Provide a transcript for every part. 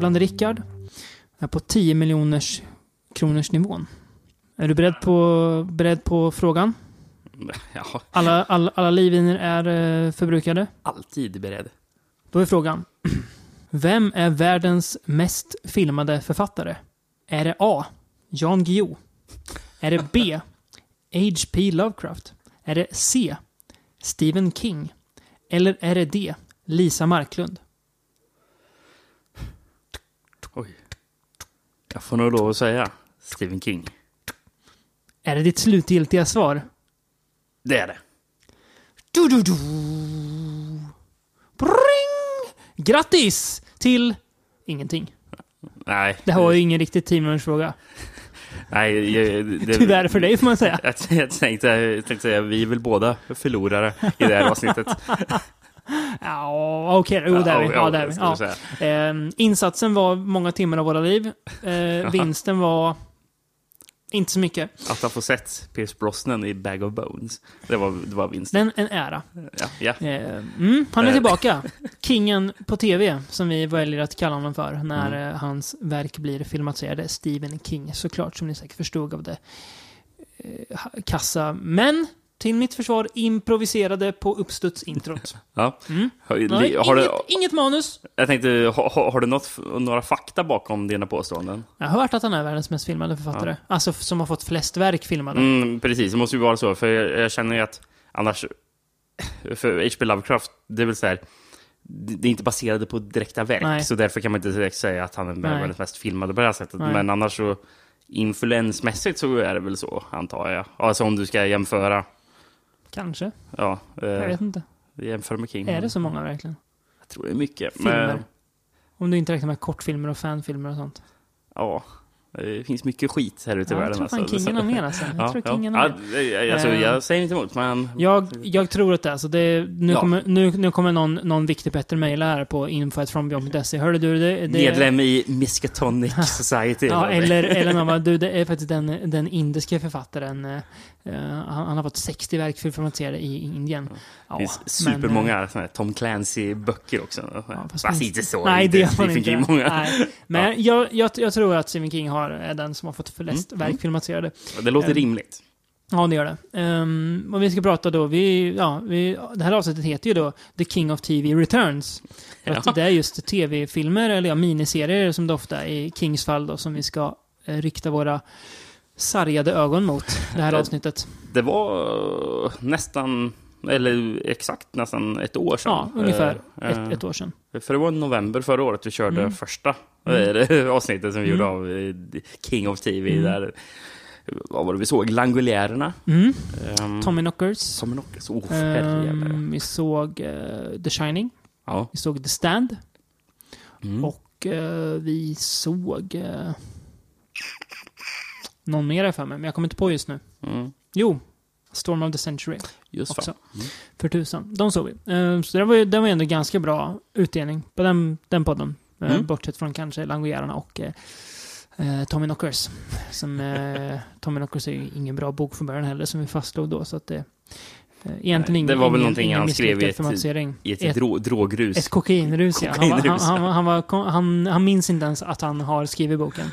Tävlande Rickard är på 10 miljoners kronors nivån. Är du beredd på, beredd på frågan? Ja, Alla, alla, alla livviner är eh, förbrukade. alltid beredd. Då är frågan. Vem är världens mest filmade författare? Är det A. Jan Guillou? Är det B. H.P. Lovecraft? Är det C. Stephen King? Eller är det D. Lisa Marklund? Oj. Jag får nog lov att säga Stephen King. Är det ditt slutgiltiga svar? Det är det. Du, du, du. Bring! Grattis till ingenting. Nej. Det här var ju ingen riktigt teamrunch-fråga. Nej, jag- det, Tyvärr för dig får man säga. Jag, jag, tänkte, jag tänkte säga, vi är väl båda förlorare i det här avsnittet. Ja, okej. Jo, där är vi. Ja, där är vi. Ja. säga. Eh, insatsen var många timmar av våra liv. Eh, vinsten var inte så mycket. Att ha fått sett Pierce Brosnan i Bag of Bones, det var, det var vinsten. Men en ära. Ja, ja. Eh, mm, han är Eh. tillbaka. Kingen på tv, som vi väljer att kalla honom för, när Mm. eh, hans verk blir filmatiserade. Stephen King, såklart, som ni säkert förstod av det eh, kassa. Men, till mitt försvar, improviserade på uppstudsintrot. ja. Mm. Har, har inget, du, inget manus. jag tänkte, har, har- du något, några fakta bakom dina påståenden? Jag har hört att han är världens mest filmade författare. Alltså, som har fått flest verk filmade. Mm, precis, det måste ju vara så. För jag, jag känner ju att annars... För H.P. Lovecraft, det är väl så här... Det det är inte baserade på direkta verk, Nej. så därför kan man inte direkt säga att han är Nej. världens mest filmade på det här sättet. Nej. Men annars så... Influensmässigt så är det väl så, antar jag. Alltså om du ska jämföra... Kanske. Ja, Jag eh, vet inte. jämföra med King. Är det så många verkligen? Jag tror det är mycket. Filmer? Men, Om du inte räknar med kortfilmer och fanfilmer och sånt. ja, det finns mycket skit här ute i Ja, jag världen. tror fan alltså. Kingen har mer alltså. Jag Ja, tror ja. Kingen ja, mer. det- alltså, Eh, jag säger inte emot, men... Jag, jag tror att det är så. Det, nu, Ja. kommer, nu, nu kommer någon, någon viktig Petter mejla här på info.frombeyond.se. Hörde du det? det Medlem i Miskatonic Society. Ja, eller, eller någon bara, du, det är faktiskt den, den indiska författaren. eh, eh, han, han har fått 60 verk filmatiserade i Indien. Ja, Det finns men, supermånga såna här Tom Clancy-böcker också. Ja, fast fast finns- inte så. Nej, inte det har man Stephen inte. Många. Nej. Men jag, jag, jag tror att Stephen King har, är den som har fått flest Mm, verk mm. filmatiserade. Det låter Eh, rimligt. Ja, det gör det. Um, och vi ska prata då, vi, ja, vi, det här avsnittet heter ju då The King of TV Returns. För att Ja. det är just tv-filmer, eller ja, miniserier som det ofta är i Kings fall då, som vi ska eh, rikta våra sargade ögon mot det här Eh, avsnittet. Det var nästan, eller exakt nästan ett år sedan. Ja, ungefär Eh, ett, eh, ett år sedan. För det var i november förra året vi körde Mm. första Mm. avsnittet som vi gjorde Mm. av eh, King of TV. Mm. Där, vad var det vi såg? Langoliärerna. Mm. Um, Tommy Knockers. Tommy Knockers. Oh. Ehm, vi såg eh, The Shining. Ja. Vi såg The Stand. Mm. Och eh, vi såg... eh, någon mer för mig, men jag kommer inte på just nu. Mm. Jo, Storm of the Century. Just Också. Mm. För tusan. De såg vi. Eh, så det var ju det var ändå ganska bra utdelning på den, den podden. Eh, Mm. Bortsett från kanske Langojärerna och eh, eh, Tommy Knockers. Som, eh, Tommy Knockers är ju ingen bra bok från början heller, som vi fastslog då. Så att det, egentligen Nej, det var väl någonting han skrev i ett-. I ett, Ett- drog, drogrus. Ett kokainrus, ja. Han, han, han, han, han, minns inte ens att han har skrivit boken.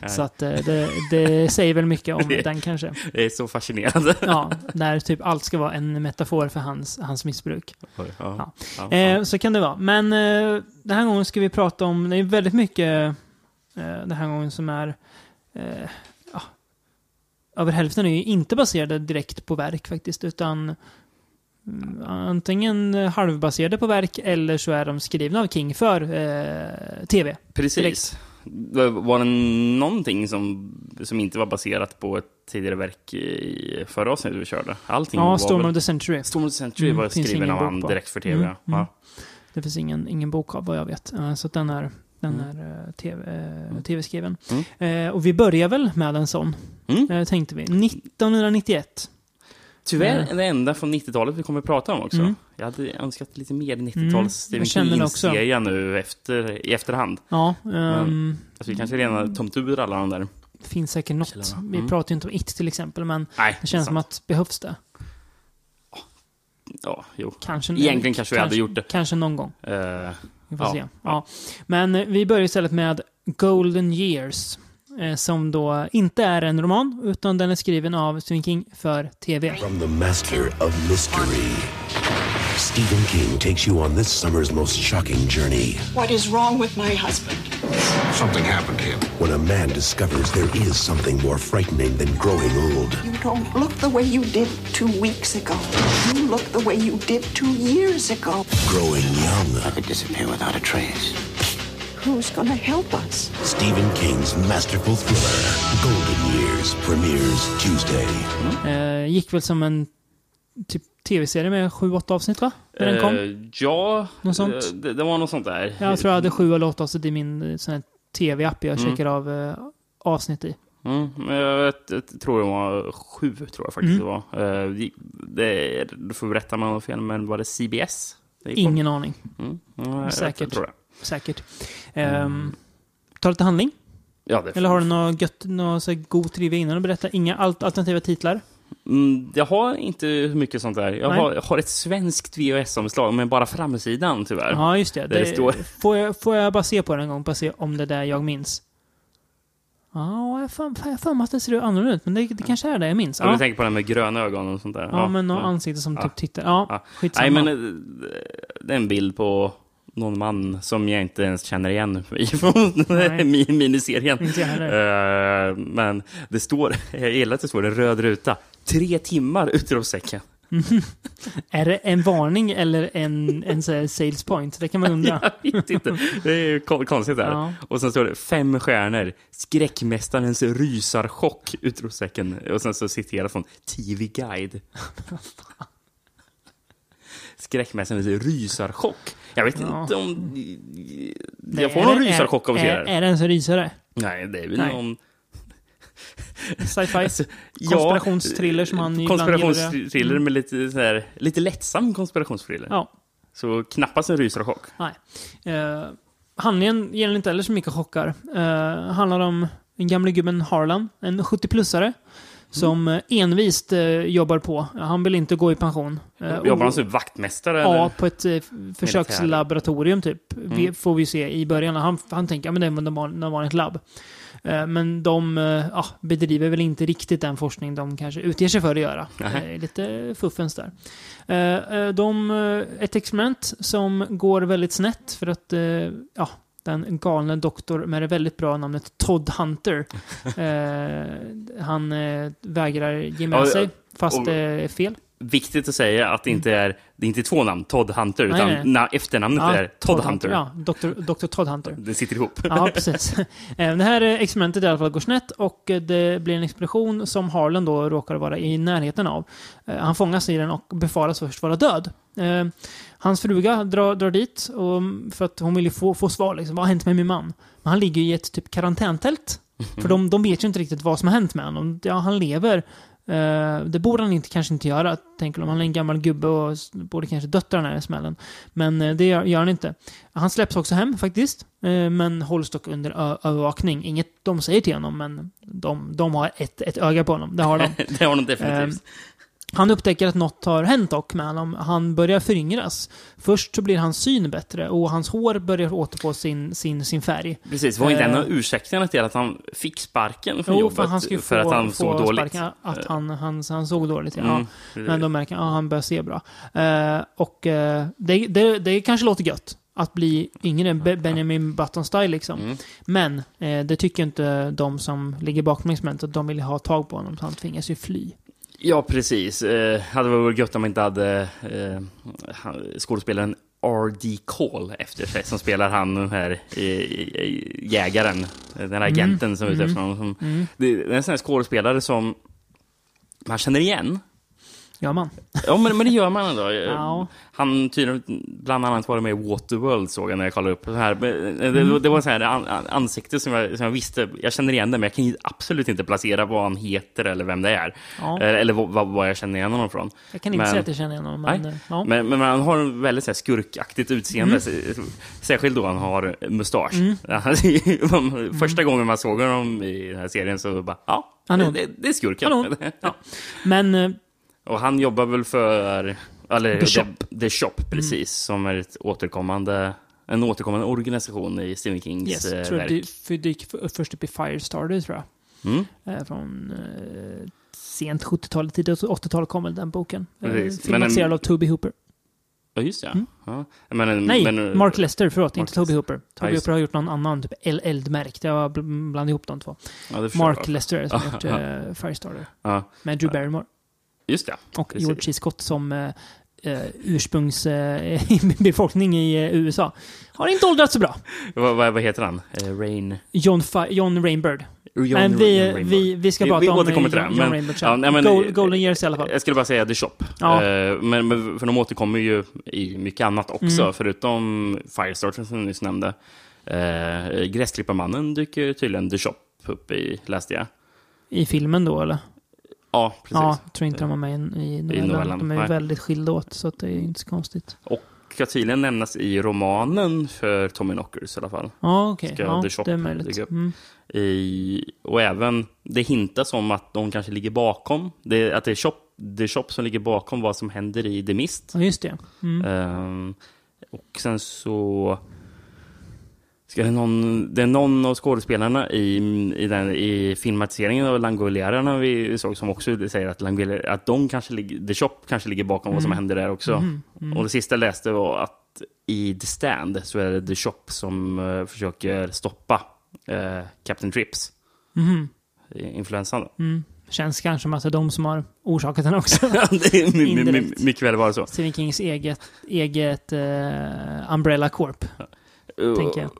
Nej. Så att eh, det, det säger väl mycket om Det- den kanske. Det är så fascinerande. Ja, där typ allt ska vara en metafor för hans, hans missbruk. Ja. Ja. Ja, Eh, så kan det vara. Men eh, den här gången ska vi prata om, det är väldigt mycket eh, den här gången som är eh, över hälften är ju inte baserade direkt på verk faktiskt, utan mm, antingen halvbaserade på verk eller så är de skrivna av King för eh, tv. Precis. Var det någonting som, som inte var baserat på ett tidigare verk i förra avsnittet vi körde? Allting Ja, Storm väl... of the Century. Storm of the Century Mm, var skriven av han direkt för tv. Mm, ja. mm. Det finns ingen, ingen bok av vad jag vet. Eh, så den är, den Mm. är eh, TV, eh, Mm. tv-skriven. Mm. Eh, och vi börjar väl med en sån, Mm. eh, tänkte vi. 1991. Tyvärr är det enda från 90-talet vi kommer att prata om också. Mm. Jag hade önskat lite mer Mm, 90-tals Stephen jag känner det också. King-serie nu efter, i efterhand. Ja, ehm, Alltså, vi kanske redan tömt ur alla de där. det finns säkert något. Vi Mm. pratar ju inte om It till exempel, men Nej, det känns som sant. att behövs det. Ja, jo. Kanske, Egentligen kanske vi hade gjort det. Kanske någon gång. Eh, Vi får Ja. se. Ja. Men eh, vi börjar istället med Golden Years. eh, Som då inte är en roman, utan den är skriven av Stephen King för TV. From the master of mystery, Stephen King takes you on this summer's most shocking journey What is wrong with my husband? Something happened to him. when a man discovers there is something more frightening than growing old. You don't look the way you did two weeks ago. You look the way you did two years ago. Growing young. I could disappear without a trace. Who's gonna help us? Stephen King's masterful thriller, Golden Years, premieres Tuesday. Eh, gick väl som en typ tv-serie med sju, åtta avsnitt va? När den kom. Eh, ja, Något sånt? eh, Det, det var något sånt där. Jag tror jag hade sju eller åtta avsnitt i min eh, sån här tv-app jag checkar av avsnitt i. Mm, jag, tror det var sju, tror jag faktiskt Mm. det var. Det- du får berätta om jag har fel, men var det CBS? Det gick på? Ingen aning. Mm, ja, Säkert. Jag tror det. Säkert. Um, ta lite handling. Ja, det Eller har du något gött, något så god trivia innan och berätta? Inga alt- alternativa titlar? Mm, jag har inte mycket sånt där. Jag har, har ett svenskt VHS-omslag, men bara framsidan tyvärr. Ja, just det. Där det står- Får, jag, får jag bara se på den en gång, bara se om det är där jag minns? Ja, jag har för- mig att det ser annorlunda ut, men det, det kanske är det jag minns. Ja. Du Ja, tänker på den med gröna ögon och sånt där? ja men något ansikte som Ja. typ tittar. Ja, Ja. skitsamma. Nej, men eh, det är en bild på någon man som jag inte ens känner igen mi- miniserien. Eh, men det står, jag gillar att det står en röd ruta. Tre timmar utropstecken. Är det en varning eller en, en sales point? Det kan man undra. Jag vet inte. Det är kon- konstigt där. Ja. Och sen står det fem stjärnor. Skräckmästarens rysarchock! Utropstecken. Och sen så citerar från TV Guide. Skräckmästarens rysarchock. Jag vet Ja. inte om... Det- Jag får någon det- rysarchock av att är, se det. är det ens en rysare? Nej, det är väl Nej. någon... Sci-fi? Alltså, Konspirationstriller som han. Konspirationstriller med lite, så här, lite lättsam konspirationstriller. Ja, Så knappast en rysarchock. nej. Uh, handlingen ger inte heller så mycket chockar. Uh, handlar om den gamle gubben Harlan, en 70-plussare. Som eh, envist eh, jobbar på. Han vill inte gå i pension. Eh, Jobbar han som vaktmästare? Ja, eller? på ett försökslaboratorium typ. Vi, får vi se i början. Han, han tänker, ja men det något vanligt labb. Men de ja, bedriver väl inte riktigt den forskning de kanske utger sig för att göra. Nej. Lite fuffens där. De, ett experiment som går väldigt snett för att ja, den galne doktor med det väldigt bra namnet Todd Hunter. eh, han eh, vägrar ge med Ja, sig, fast det är fel. Viktigt att säga att det inte är, det är inte två namn, Todd Hunter, Nej, utan nej. Na, efternamnet är Todd Hunter. Ja, Dr. Todd Hunter. Det sitter ihop. Ja, precis. Eh, Det här eh, experimentet i alla fall går snett och eh, det blir en explosion som Harlan då råkar vara i närheten av. Han fångas i den och befaras först vara död. Hans fruga drar, drar dit och, för att hon vill ju få, få svar. Liksom, vad har hänt med min man? Men han ligger i ett typ karantäntält. För de, de vet ju inte riktigt vad som har hänt med honom. Ja, han lever. Eh, det borde han inte, kanske inte göra, tänker de. Han är en gammal gubbe och borde kanske dött av den här smällen. Men eh, det gör, gör han inte. Han släpps också hem faktiskt, eh, men hålls dock under övervakning. Inget de säger till honom, men de, de har ett, ett öga på honom. Det har de. det har de definitivt. Han upptäcker att något har hänt dock med honom. Han börjar föryngras. Först så blir hans syn bättre och hans hår börjar återfå sin, sin, sin färg. Precis, var inte en eh, av ursäkterna till att han fick sparken från Jo, jobbet? för han skulle få, att han såg dåligt? sparken, Att han, han, han såg dåligt, ja. Mm. Men de märker att han börjar se bra. Eh, och eh, det, det, det kanske låter gött. Att bli yngre, Be- Benjamin Button-style liksom. Mm. Men eh, det tycker inte de som ligger bakom experimentet. De vill ha tag på honom, så han tvingas ju fly. Ja, precis. Eh, hade varit gött om man inte hade eh, skådespelaren R.D. Cole efter sig, som spelar han den här eh, jägaren, den här agenten som är ute efter honom. Som, Det är en sån här skådespelare som man känner igen. Ja, man. Ja, men, men det gör man ändå. Ja. Han tydligen bland annat var med i Waterworld såg jag när jag kollade upp det här. Eh, Mm. Det, det var så här an, an, ansikte som jag, som jag visste, jag känner igen det, men jag kan absolut inte placera vad han heter eller vem det är. Ja. Eh, Eller vad, vad, jag känner igen honom från. Jag kan inte Men- säga att jag känner igen honom, men... Eh, Ja. Men, men han har en väldigt så här, skurkaktigt utseende. Mm. Särskilt då han har mustasch. Första gången man såg honom i den här serien så bara, ja, det, det, är skurken. Ja. Men Och han jobbar väl för... Eller, The Shop. The, The Shop, precis. Som är ett återkommande en återkommande organisation i Stephen Kings Yes, eh, tror verk. det för- dyker f- först upp i Firestarter, tror jag. Mm. Eh, från eh, sent 70-tal, tidigt 80-tal kom väl den boken. Eh, filmatiserad Men av Toby Hooper. Ja, just det. Ja. Men, en- Mm. Nej, men, Mark Lester, förlåt, Mark inte Toby Hooper. Toby Ja, Hooper har gjort någon annan, typ El- eldmärkt. Jag har bl- blandat ihop de två. Ja, det Mark jag. Lester det som har Ja, gjort ja. eh, Firestarter. Ja, Med Drew Barrymore. Just det. Och Precis. George C. Scott som eh, eh, ursprungsbefolkning i eh, USA. Har inte åldrats så bra. Vad, vad, vad heter han? Rain... John, John Rainbird. John, men vi, John vi, vi ska Vi- prata vi om till det, John, men- John Rainbird ja, nej, men- Gol- Golden Years i alla fall. Jag skulle bara säga The Shop. Ja. Men, men, för de återkommer ju i mycket annat också, Mm. förutom Firestarter som du nyss nämnde. Eh, Gräsklipparmannen dyker tydligen The Shop upp i, läste jag. I filmen då, eller? Ja, precis. Ja, jag tror inte de var med i, i novellen. novellen, De är ju nej. väldigt skilda åt, så att det är inte så konstigt. Och ska tydligen nämnas i romanen för Tommy Knockers i alla fall. Ja, okej. Ska Ja, det är möjligt. Mm. I, och även, det hintas om att de kanske ligger bakom, det, att det är Shop, The Shop som ligger bakom vad som händer i The Mist. Ja, just det. Mm. Ehm, och sen så... Ska det, någon, det är någon av skådespelarna i, i, den, i filmatiseringen av Langoliärerna vi såg som också säger att, Langolier, att de kanske ligger, The Shop kanske ligger bakom vad som händer där också. Och det sista jag läste var att i The Stand så är det The Shop som eh, försöker stoppa eh, Captain Trips. Mhm. i Influensan. Mm. Känns kanske som att det är de som har orsakat den också. det my, mycket väl bara så. Stephen Kings eget, eget eh, Umbrella Corp, tänker jag.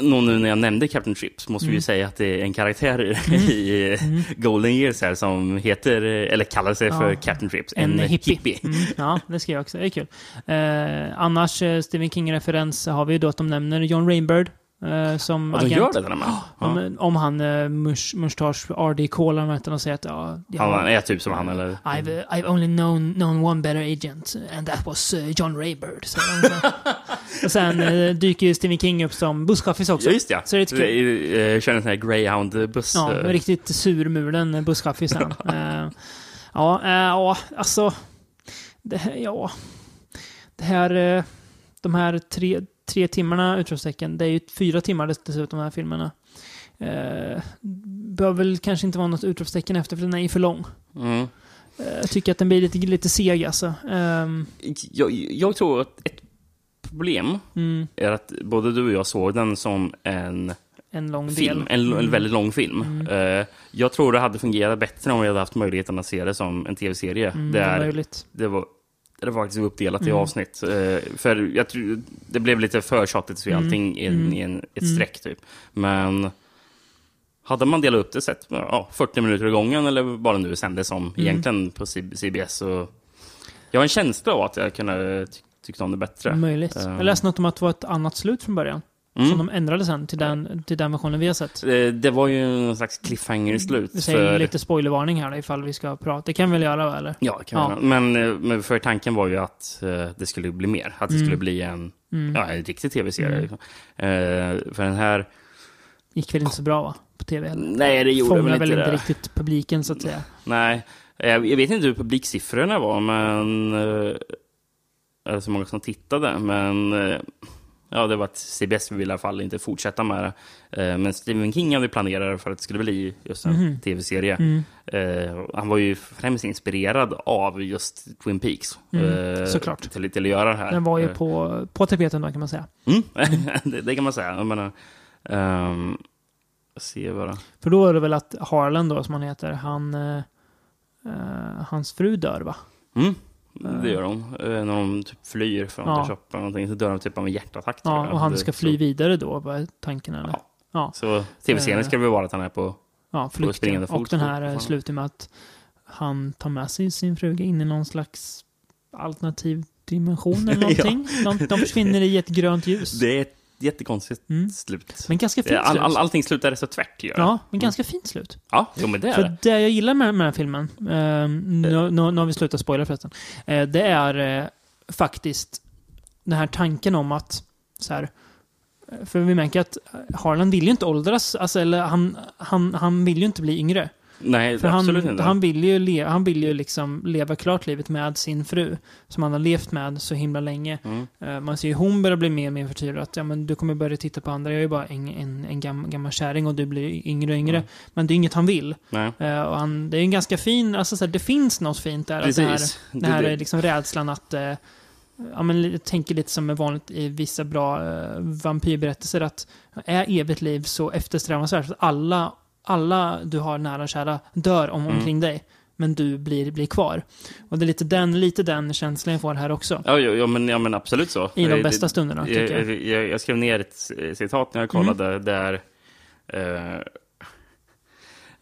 Någon nu när jag nämnde Captain Trips måste vi Mm. ju säga att det är en karaktär i Golden Years här som heter, eller kallar sig för Ja. Captain Trips. En, hippie. Mm, ja, det ska jag också. Det är kul. Eh, annars, eh, Stephen King-referens har vi ju då att de nämner John Rainbird eh, som Ja, agent. gör det där med. Ja. Om, om han, uh, mustasch, RD Call, vet och säger att ja, Han har- är typ som han, eller? I've, uh, I've only known, known one better agent, and that was uh, John Raybird. Så, och sen uh, dyker ju Stephen King upp som busschaffis också. Ja, just ja. Så det är lite kul. Jag kör en sån här Greyhound-buss. Ja, eh, riktigt surmulen busschaffis han. Eh, ja, eh, ja, alltså. Det här, ja. Det här, eh, de här tre, tre timmarna, utropstecken, det är ju fyra timmar dess- dessutom, de här filmerna. Eh, behöver väl kanske inte vara något utropstecken efter, för den är ju för lång. Mm. Eh, jag tycker att den blir lite, lite seg alltså. Ehm, Jag, jag tror att ett problem mm, är att både du och jag såg den som en en lång film, del. en, Mm. väldigt lång film. Eh, jag tror det hade fungerat bättre om vi hade haft möjligheten att se det som en tv-serie. Mm, det är möjligt. det var, det var faktiskt uppdelat i Mm. avsnitt. Eh, för jag tror, det blev lite för tjatigt se Mm. allting i, en, Mm. i en, ett Mm. streck typ. Men hade man delat upp det sett ja, 40 minuter i gången eller vad det nu sändes som Mm. egentligen på CBS så jag har en känsla av att jag kunde ty tycka om det bättre. Möjligt. Eh. Jag läste något om att det var ett annat slut från början. Mm. Som de ändrade sen till den, till den versionen vi har sett. Eh, Det var ju någon slags cliffhanger i slut. Vi säger för- lite spoilervarning här då, ifall vi ska prata. Det kan vi väl göra, eller? Ja, kan Ja. ja. Men, eh, men för tanken var ju att eh, det skulle bli mer. Att det Mm. skulle bli en, Mm. ja, en riktig tv-serie. Mm. liksom. Eh, för den här... Gick väl inte så bra, va? På tv. Nej, det gjorde Fångar väl väl inte inte det. riktigt publiken, så att säga. Nej, jag vet inte hur publiksiffrorna var, men... Eller så många som tittade, men... eh, Ja, det var att CBS vill i alla fall inte fortsätta med det. Eh, Men Stephen King hade planerat för att det skulle bli just en Mhm. tv-serie. Mm. Eh, han var ju främst inspirerad av just Twin Peaks. Mm, eh, såklart. Till, till att göra det här. Den var ju på, på tapeten då, kan man säga. Mm, det, det kan man säga. Jag menar, jag ser bara. För då är det väl att Harlan då, som han heter, han... eh, hans fru dör, va? Mm, det gör de. Eh, när de typ flyr från Ja. ja. shoppen någonting så dör de typ av en hjärtattack. Ja, och han ska fly så, vidare då, vad är tanken eller? Ja. Ja, Så tv-serien Eh. ska väl vara att han är på... ja springande flykten. fot Och den här på- eh, slutar med att han tar med sig sin fruga in i någon slags alternativ dimension eller Ja. någonting. de, de försvinner i ett grönt ljus. Det är ett jättekonstigt Mm. slut. Men ganska fint all, slut. all, allting slutar så tvärt det. Ja, men ganska fint slut. Ja, jo men det är För det. det jag gillar med, med den här filmen, eh, nu, nu, nu har vi slutat spoila förresten, eh, det är eh, faktiskt den här tanken om att så här, eh, för vi märker att Harlan vill ju inte åldras, alltså, eller han, han, han vill ju inte bli yngre. Nej, För absolut han, inte. han vill ju, le, han vill ju liksom leva klart livet med sin fru. Som han har levt med så himla länge. Mm. Eh, man ser ju hon börjar bli mer och mer förtvivlad. Att ja, men du kommer börja titta på andra. Jag är ju bara en, en, en gam, gammal kärring och du blir yngre och yngre. Mm. Men det är inget han vill. Nej. Eh, och han, det är en ganska fin, alltså så här, det finns något fint där. Att det här, Precis. det här Det- är liksom rädslan att eh, Ja, men jag tänker lite som är vanligt i vissa bra eh, vampyrberättelser att är evigt liv så eftersträvansvärt att alla, alla du har nära och kära dör om, Mm. omkring dig. Men du blir, blir kvar. Och det är lite den, lite den känslan jag får här också. Ja, ja, ja, men, ja, men absolut så. I de bästa stunderna, jag, tycker jag. Mm. jag, jag, skrev ner ett citat när jag kollade där eh,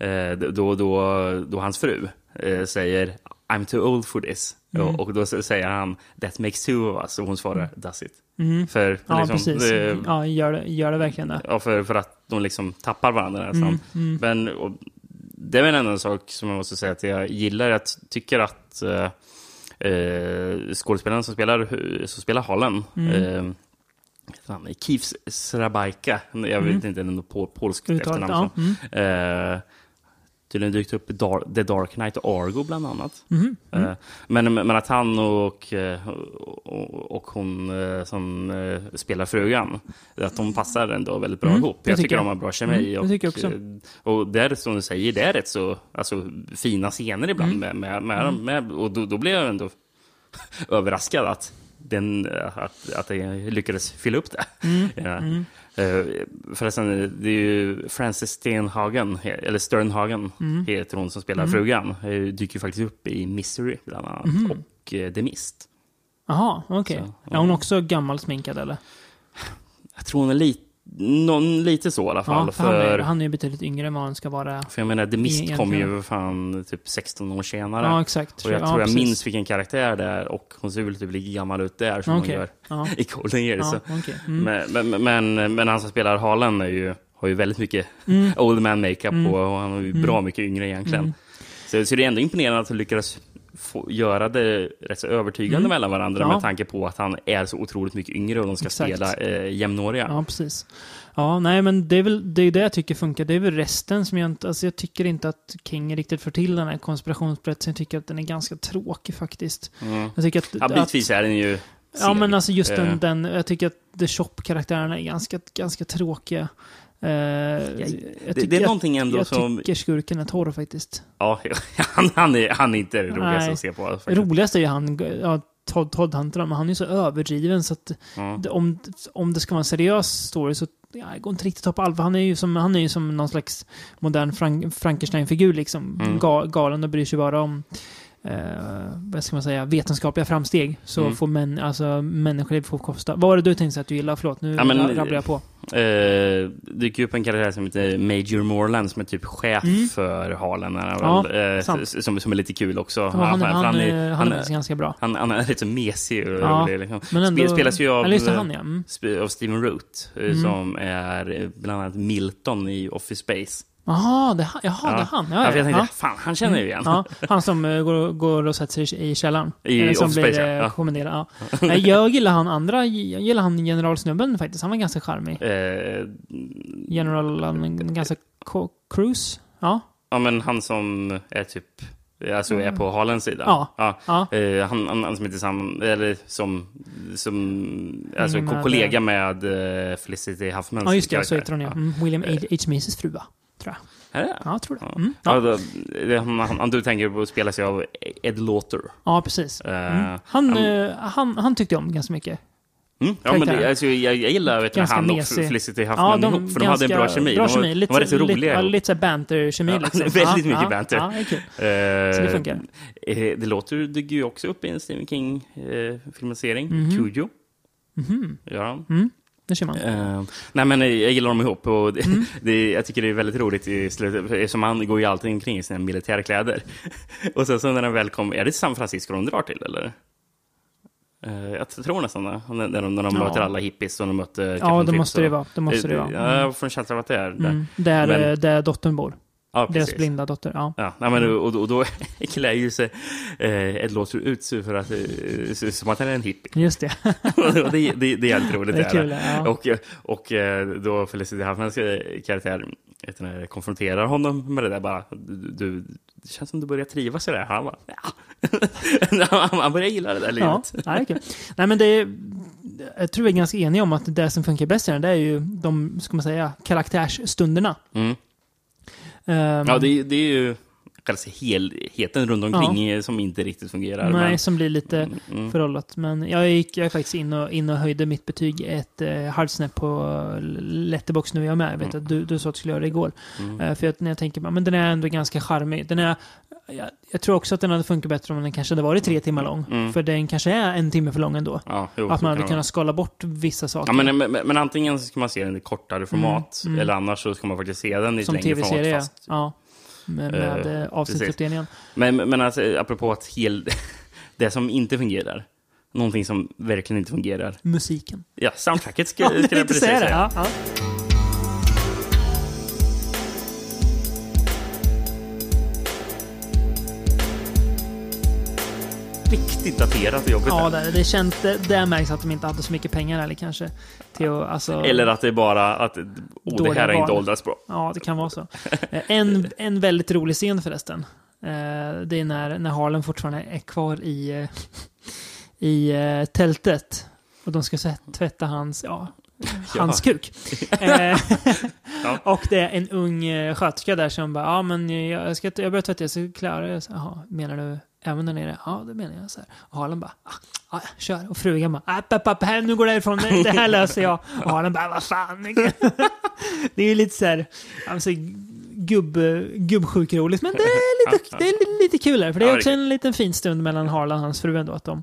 eh, då, då, då hans fru eh, säger I'm too old for this. Mm. Och, och då säger han That makes two of us. Och hon svarar Does it? Mm. För, Ja, liksom, precis. eh, Ja, gör det, gör det verkligen det. Ja, för, för att de liksom tappar varandra nästan. Mm, mm. Men och, det är väl en annan sak som jag måste säga att jag gillar. Jag tycker att eh, eh, skådespelaren som spelar, som spelar Harlan, Mm. eh, Keith Srabaika, jag vet inte, det är något pol, polskt Uttalet, efternamn. ja. Mm. Eh, tydligen dykt upp i Dar- The Dark Knight och Argo bland annat. Mm. Eh, men, men att han och, eh, och, och hon eh, som spelar frugan, att de passar ändå väldigt bra Mm, ihop. Jag tycker jag. de har bra kemi. Mm, jag också. Och, och det är som du säger, det är rätt så alltså, fina scener ibland Mm. med, med, med, med och då, då blir jag ändå överraskad att, den, att, att jag lyckades fylla upp det. Mm. Ja. Eh, förresten, det är ju Frances Stenhagen, eller Sternhagen Mm. heter hon som spelar frugan. Eh, dyker ju faktiskt upp i Misery bland annat. Mhm. Och eh, The Mist. Jaha, okej. Så, Är hon också gammal sminkad eller? Jag tror hon är lite, någon, lite så i alla fall. Ja, för han, är, för, han är ju betydligt yngre än vad han ska vara. för jag menar, The Mist Egentligen. kom ju fan typ 16 år senare. Ja, exakt. och jag ja, tror jag precis. minns vilken karaktär det är och hon ser väl typ lika gammal ut där som Okej. hon gör Ja, i Golden Years. ja, okej. Mm. Men, men, men, men han som spelar Haaland är ju, har ju väldigt mycket Mm. old man makeup på och han är ju bra mycket yngre egentligen. Mm. Så, så det är ändå imponerande att han lyckades få, göra det rätt så övertygande mellan varandra Mm. Ja. med tanke på att han är så otroligt mycket yngre och de ska Exakt. spela eh, jämnåriga. Ja, precis. Ja, nej, men det är väl det, är det jag tycker funkar. Det är väl resten som jag inte... Alltså jag tycker inte att King riktigt får till den här konspirationsberättelsen. Jag tycker att den är ganska tråkig faktiskt. Mm. Jag tycker att... Ja, bitvis är den ju Ja, men alltså just den, Eh, den jag tycker att The Shop-karaktärerna är ganska, ganska tråkiga. Eh, jag det, tycker- det är jag- någonting ändå jag som... tycker skurken är torr faktiskt. Ja, han, han, är, han är inte det roligaste Nej. att se på. Det faktiskt. roligaste är ju han, ja, Todd, Todd Hunter, men han är ju så överdriven så att det, om, om det ska vara en seriös story så ja, det går inte riktigt att ta på allvar. Han är ju som, han är ju som någon slags modern Frank, Frankenstein-figur liksom. Mm. Ga, galen och bryr sig bara om eh, vad ska man säga, vetenskapliga framsteg. Så Mm. får män, alltså, människoliv får kosta. Vad var det du tänkte att du gillade? Förlåt, nu Ja, men- rabblar jag på. Eh, dyker upp en karaktär som heter Major Morland som är typ chef Mm. för Harlan. han Ja, eh, som, som är lite kul också. Ja, han, för han, han, är- han är ganska bra. han, han är lite mesig och Ja, rolig. Liksom. Men ändå, Spel, spelas ju av, han ja. Mm. av Steven Root, eh, Mm. som är bland annat Milton i Office Space. Jaha, det, jaha, det är han. Ja, Ja, jag tänkte, ja. fan, han känner jag igen. Ja, han som eh, går, går och sätter sig i källaren. I Eller som blir eh, ja. kommenderad. Ja. Nej, jag gillar han andra, jag gillar han generalsnubben faktiskt. Han var ganska charmig. Eh, General, han, ganska cruise. Ja. ja, men han som är typ, alltså är på Harlens sida. Ja. ja. Ja. Eh, han, han, han som inte sam, eller som, som alltså med, kollega med uh, Felicity Huffmans ja, just det. Så heter hon ja. Mm, William H. H. Macys fru va? Tror jag. Är det? Ja, jag tror det. Ja. Mm. Ja. Ja. det, han, han, du tänker på spelas ju av Ed Lauter. ja, precis. Eh, Mm. Han, han- eh, han, han tyckte jag om ganska mycket. Mm. Ja, men det, alltså, jag, jag gillar vet Ganska han och. Felicity Huffman ihop, för de hade en bra kemi. Bra de, var, kemi. Lite, de var rätt lite, roliga ja, lite så här banter-kemi Ja, liksom. väldigt ja, mycket ja, banter. Ja, är kul. Eh, Så det funkar. eh, det låter dyker ju också upp i en Stephen King-filmatisering, Mhm. Cujo. Mhm. Ja. Mm, det ser man. Eh, nej men eh, jag gillar dem ihop och det, Mm. det, jag tycker det är väldigt roligt i slutet, som han går ju alltid omkring i sina militärkläder. och sen så när han väl kommer, är det San Francisco de drar till eller? Eh, jag tror nästan det, när de, när de Ja. möter alla hippies och de möter Ja, det måste och- det vara. Det måste det vara. Ja, jag får en känsla av att det är det. Mm. Där, Men- eh, där dottern bor. Ja, Deras blinda dotter. Ja. Ja, nej, men, och, och då klär ju sig eh, Ed Låter ut sig för att eh, se ut som att han är en hippie. Just det. och det, det, det är jävligt roligt. Det är kul, ja. Och, och eh, då Felicity Huffmans eh, karaktär konfronterar honom med det där bara. Du, det känns som du börjar trivas i det här. Han bara, ja. han, börjar gilla det där Ja, livet. nej, okej. Nej, men det är, jag tror vi är ganska eniga om att det som funkar bäst i den, det är ju de, ska man säga, karaktärsstunderna. Mm. Ehm, Ja, det, är- det är ju själva helheten runt omkring eh, som inte riktigt fungerar. Nej, men, som blir lite Mm, mm. förhållat. Men jag gick jag är faktiskt in och, in och höjde mitt betyg ett eh, halvsnäpp på Letterbox nu är jag med. Jag vet Mm. att du, du sa att du skulle göra det igår. Eh, för att när jag tänker, men den är ändå ganska charmig. Den är, jag, jag tror också att den hade funkat bättre om den kanske hade varit tre timmar lång. Mm. För den kanske är en timme för lång ändå. Ja, jo, att man hade kunnat skala bort vissa saker. Ja, men, men, men antingen ska man se den i kortare format, mm. eller annars så ska man faktiskt se den i ett längre format. tv-serie. Fast. Ja. Med, med eh, avsnittsuppdelningen. Men, men alltså, apropå att hel, det som inte fungerar, någonting som verkligen inte fungerar. Musiken. Ja, soundtracket ska, Ja, skulle jag precis säga det. Ja, ja. Riktigt daterat och jobbigt. Ja, det, det, känns, det, märks att de inte hade så mycket pengar eller kanske. Till att, alltså, Eller att det är bara att oh, det här har inte val. åldrats bra. Ja, det kan vara så. Eh, En, en väldigt rolig scen förresten. Eh, Det är när, när Harlem fortfarande är kvar i, eh, i tältet. Och de ska tvätta hans, ja, hans kuk. Ja. Och det är en ung sköterska där som bara, ja men jag, ska, jag börjar tvätta, jag ska klara det. Jaha, menar du även där nere? Ja, det menar jag. Så här. Och Harlem bara, ah, ja, kör. Och frugan bara, app, app, app, här, nu går det härifrån, det, det här löser jag. Och Harlem bara, vad fan. det är ju lite så här, alltså, gubb, gubbsjuk-roligt, men det är lite, det är lite kul här, för det är också en liten fin stund mellan Harlan och hans fru ändå, att de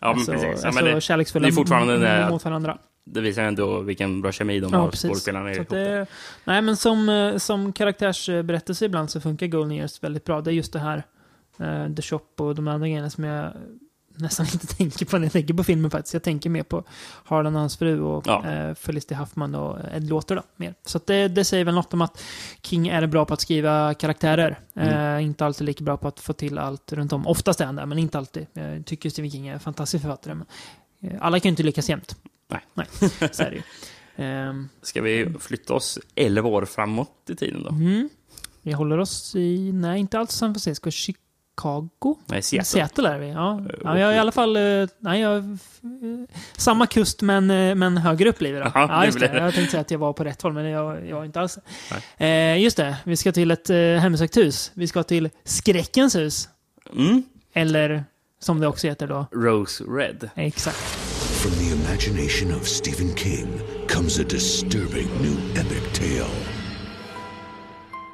Ja, alltså, precis. Ja, alltså det, kärleksfulla det är fortfarande det- mot varandra. det visar ändå vilken bra kemi de Ja, har, skådespelarna ihop. det, nej, men som, eh, som karaktärsberättelse ibland så funkar Golden Years väldigt bra. Det är just det här, eh, The Shop och de andra grejerna som jag nästan inte tänker på när jag tänker på filmen faktiskt. Jag tänker mer på Harlan och hans fru och Ja. eh, Felicity Huffman och Ed Låter då, mer. Så det, det säger väl något om att King är bra på att skriva karaktärer. Mm. Eh, inte alltid lika bra på att få till allt runt om. Oftast är han där, men inte alltid. Jag tycker Stephen King är en fantastisk författare. Men, eh, alla kan ju inte lyckas jämt. Nej. Nej, så är det ju. Ehm, Ska vi flytta oss 11 år framåt i tiden då? Mm. Vi håller oss i, nej inte alls San Francisco, Chicago? Nej, Seattle. Seattle är vi, ja. Eh, ja jag är i alla fall, eh, nej jag, eh, samma kust men, men högre upp blir då. Jaha, Ja, det just det. det. Jag tänkte säga att jag var på rätt håll, men jag, jag var inte alls eh, Just det, vi ska till ett eh, hemsökt hus. Vi ska till Skräckens hus. Mm. Eller som det också heter då. Rose Red. Exakt. From the imagination of Stephen King comes a disturbing new epic tale.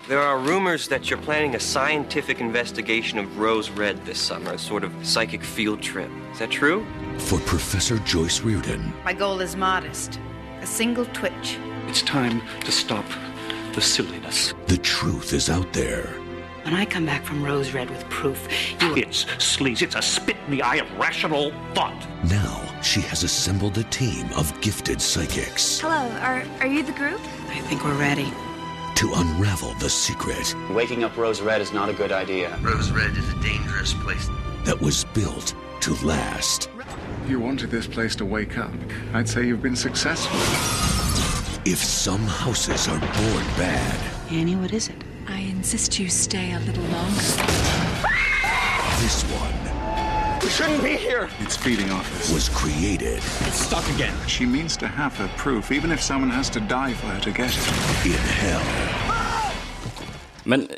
There are rumors that you're planning a scientific investigation of Rose Red this summer, a sort of psychic field trip. Is that true? For Professor Joyce Reardon, My goal is modest a single twitch. It's time to stop the silliness. the truth is out there. When I come back from Rose Red with proof, you. It's sleaze. It's a spit in the eye of rational thought. Now she has assembled a team of gifted psychics Hello, are are you the group? I think we're ready. To unravel the secret Waking up Rose Red is not a good idea. Rose Red is a dangerous place. that was built to last. You wanted this place to wake up. I'd say you've been successful. If some houses are born bad, Annie, what is it? I insist you stay a little longer. this one We shouldn't be here! It's feeding off us. was created It's stuck again. She means to have her proof, even if someone has to die for her to get it. in hell. Men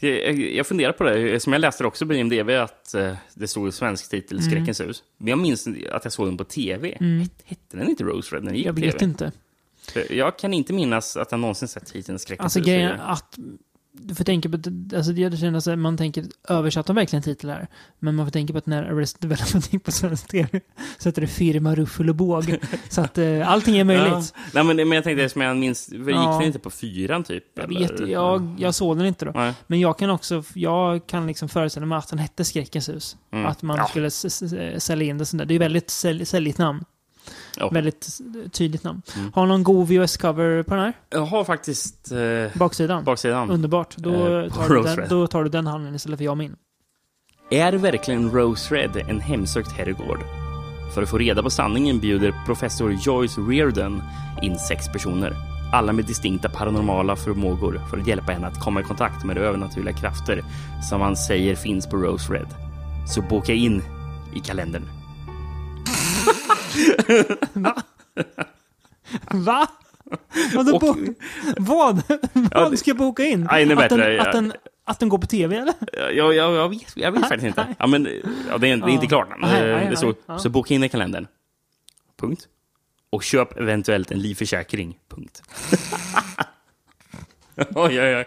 eh, jag, funderar på det, som jag läste också på IMDB, att eh, det stod svensk titel, Mm. Skräckens hus. Men jag minns att jag såg den på tv. Het- Hette den inte Rose Red när den gick Jag vet TV? inte. Jag kan inte minnas att jag någonsin sett titeln Skräckens Alltså hus. grejen att du får tänka på att alltså det känns att man tänker översatt de verkligen titlar Men man får tänka på att när Arrested Development gick på svensk tv så heter det firma ruffel och båg. så att eh, allting är möjligt. Ja. Nej, men, men jag tänkte, som jag minns, gick Ja. den inte på fyran typ? Jag eller? vet, jag, jag såg den inte då. Nej. Men jag kan också, jag kan liksom föreställa mig att den hette Skräckens hus. Mm. Att man Ja. skulle sälja in det sånt där. Det är ju väldigt sälj, säljigt namn. Ja. Väldigt tydligt namn. Mm. Har någon god VHS-cover på den här? Jag har faktiskt eh, Baksidan? baksidan. Underbart. Då, Eh, tar du Rose den, då tar du den handen istället för jag min. Är verkligen Rose Red en hemsökt herrgård? För att få reda på sanningen bjuder professor Joyce Reardon in sex personer. Alla med distinkta paranormala förmågor för att hjälpa henne att komma i kontakt med de övernaturliga krafter som han säger finns på Rose Red. Så boka in i kalendern. Va? Alltså, Och- bo, vad? vad ska jag boka in? Nej, är att, den, bättre. att, den, att den går på tv eller? Jag, jag, jag, vet, jag vet faktiskt inte. Ja, men, ja, det, är, det är inte klart än. Eh, det. Ja. Så boka in i kalendern. Punkt. Och köp eventuellt en livförsäkring. Punkt. oj, oj, oj.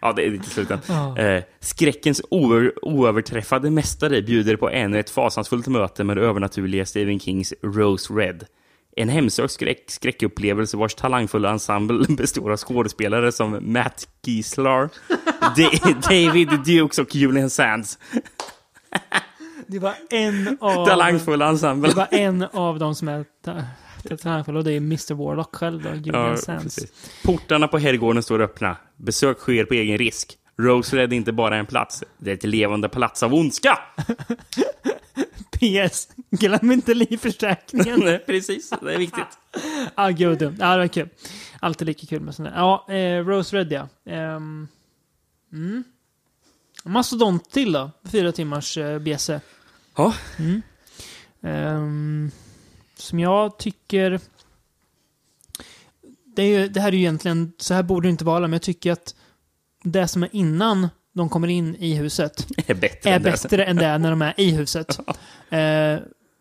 Ja, det är lite slutet. Ja. Eh, skräckens oö- oöverträffade mästare bjuder på ännu ett fasansfullt möte med det övernaturliga Stephen Kings Rose Red. En hemsökt skräck, skräckupplevelse vars talangfulla ensemble består av skådespelare som Matt Gieslar, Da- David Dukes och Julian Sands. Det var en av... Talangfull ensemble. Det var en av de som är ta- talangfulla och det är Mr Warlock själv då, Julian Ja, Sands. precis. Portarna på herrgården står öppna. Besök sker på egen risk. Rose Red är inte bara en plats, det är ett levande palats av ondska! PS. Glöm inte livförsäkringen. Nej, precis, det är viktigt. ah, gud. Ja, det var kul. Alltid lika kul med sådana Ja, eh, Rose Red ja. Um, mm. Mastodont till då. Fyra timmars eh, BC. Ja. Mm. Ehm, som jag tycker... Det, är, ju- det här är ju egentligen, så här borde det inte vara, men jag tycker att det som är innan de kommer in i huset är bättre är än det. bättre än det är när de är i huset. Eh,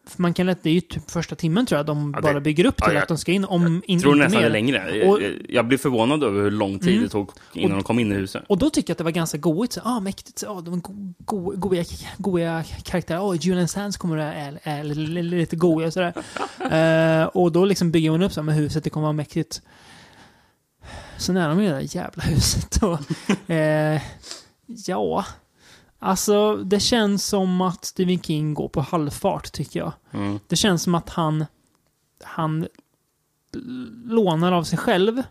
för man kan lätt, det är ju typ första timmen tror jag de Ja, det- bara bygger upp till ja, jag- att de ska in, om in, tror inte nästan det mer. är längre. Och- Jag, jag blir förvånad över hur lång tid Mm. det tog innan Och- de kom in i huset. Och då tycker jag att det var ganska goigt. Så, ah, mäktigt. Så, ah, de var go, go, goiga, goiga karaktärer. Oh, Julian Sands kommer att är, lite goiga och sådär. Eh, och då liksom bygger man upp så här med huset. Det kommer vara mäktigt. Sen är de i det där jävla huset. Och, eh, ja. Alltså, det känns som att Stephen King går på halvfart, tycker jag. Mm. Det känns som att han, han lånar av sig själv,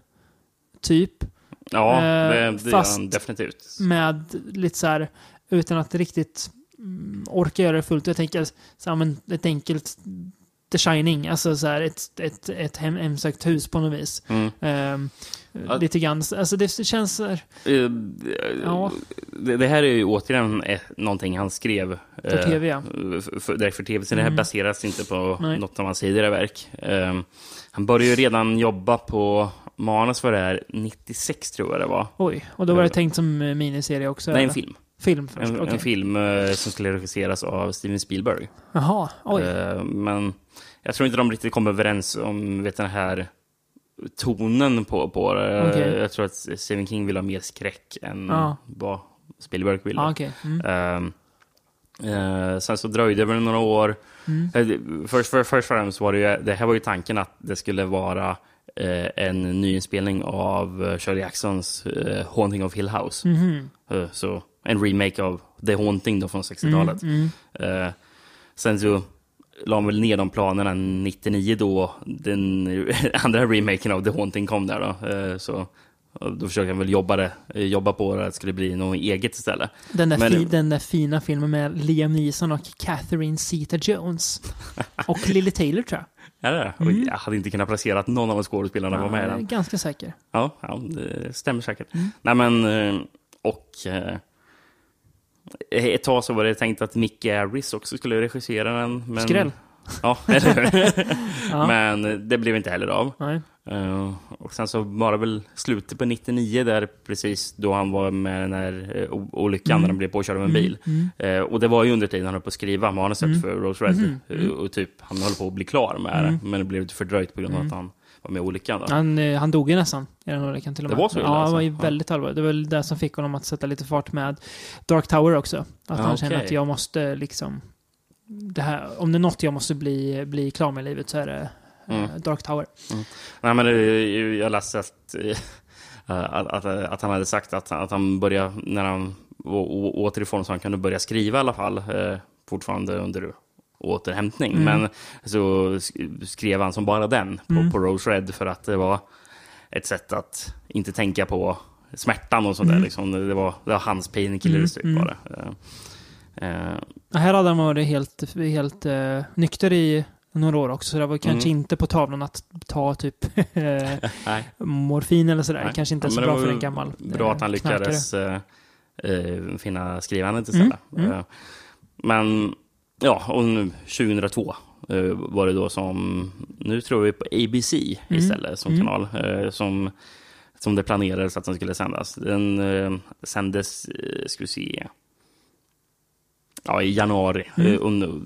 typ. Ja, Eh, det, det gör fast- han definitivt. med lite så här, utan att riktigt mm, orka göra det fullt. Jag tänker så här, men ett enkelt The Shining, alltså så här ett, ett, ett hem, hemsökt hus på något vis. Mm. Ehm, Ja. Lite grann, alltså det känns så här, Eh, Ja. det, det här är ju återigen eh, någonting han skrev För eh, TV, ja. för, för, direkt för tv, så det här Mm. baseras inte på Nej. något av hans tidigare verk. Eh, han började ju redan jobba på manus för det här 96 tror jag det var. oj, och då var det tänkt som eh, miniserie också? Nej, en eller? film. Film först, En, okej. en film eh, som skulle regisseras av Steven Spielberg. Jaha, oj. Eh, men jag tror inte de riktigt kom överens om vet, den här tonen på, på det. Okej. Jag tror att Stephen King vill ha mer skräck än Ja. vad Spielberg ville. Ja, okej. Mm. Ehm, eh, sen så dröjde det väl några år. Mm. Eh, Först, för, först och främst var det ju, det här var ju tanken att det skulle vara eh, en nyinspelning av Shirley Jacksons eh, Haunting of Hill House. Mhm. Eh, så en remake av The Haunting då från 60-talet. Mm, Eh, sen så la de väl ner de planerna 99 då den andra remaken av The Haunting kom där då. Eh, så då försöker han väl jobba, det, eh, jobba på det, att det skulle bli något eget istället. Den där, Men- fi, den där fina filmen med Liam Neeson och Catherine Zeta-Jones. Och Lily Taylor tror jag. Är det? Och Jag hade inte kunnat placera att någon av de skådespelarna var med i är den. ganska säker. Ja, ja, det stämmer säkert. Mm. Nej men, och ett tag så var det tänkt att Mick Garris också skulle regissera den. Men, Skräll. Ja? Ja. Men det blev inte heller av. Eh, och sen så var det väl slutet på 99 där precis då han var med eh, o- olyckan Mm. när han blev påkörd av en Mm, bil. mm. Eh, och det var ju under tiden han höll på att skriva manuset Mm. för Rose Red. Mhm, Eh, mm. Och typ han höll på att bli klar med Mm. det. Men det blev lite fördröjt på grund av Mm. att han var med i olyckan. Då. Han, eh, han dog ju nästan i den olyckan till och Det med. var så illa Ja, det var ju alltså? väldigt allvarligt. Det var väl det som fick honom att sätta lite fart med Dark Tower också. Att Ja, han känner okej. att jag måste liksom... Det här, om det är något jag måste bli, bli klar med i livet så är det eh, Mm. Dark Tower. Mm. Nej, men det, jag läste att, eh, att, att, att han hade sagt att, att han började, när han å- å- återifrån så han kunde börja skriva i alla fall, fortfarande under återhämtning. Mm. Men så sk- skrev han som bara den på, Mm. på Rose Red för att det var ett sätt att inte tänka på smärtan och sånt där. Mm. Liksom. Det, var, det var hans painkillers Mm, typ mm. bara. Ja, Här hade han varit helt, helt eh, nykter i några år också, så det var kanske Mm. inte på tavlan att ta typ morfin eller sådär. Nej. Kanske inte Ja, så bra för en gammal Bra att han lyckades eh, finna skrivandet Mm, istället. mm. Eh, men ja, och nu 2002 eh, var det då som, nu tror vi på ABC Mm, istället som mm. kanal. eh, som, som det planerades att den skulle sändas. Den eh, sändes, ska vi se, ja, i januari. Mm. Under,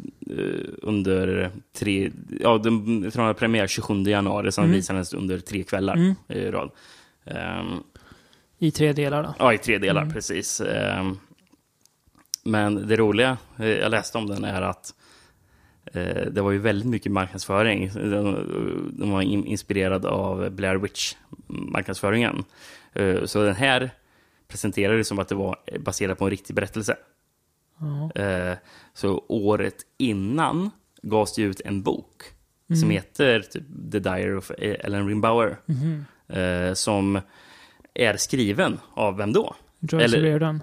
under tre, ja, den, jag tror den premiär 27 januari, sen Mm. visades under tre kvällar Mm. i rad. Ehm, I tre delar då. Ja, i tre delar, Mm. precis. Ehm, Men det roliga eh, jag läste om den är att eh, det var ju väldigt mycket marknadsföring. De, de var in- inspirerad av Blair Witch-marknadsföringen. Eh, Så den här presenterades som att det var baserat på en riktig berättelse. Eh, Så året innan gavs det ut en bok som Mm. heter typ, The Diary of Ellen Rimbauer. Eh, Som är skriven av vem då? Joyce Reardon.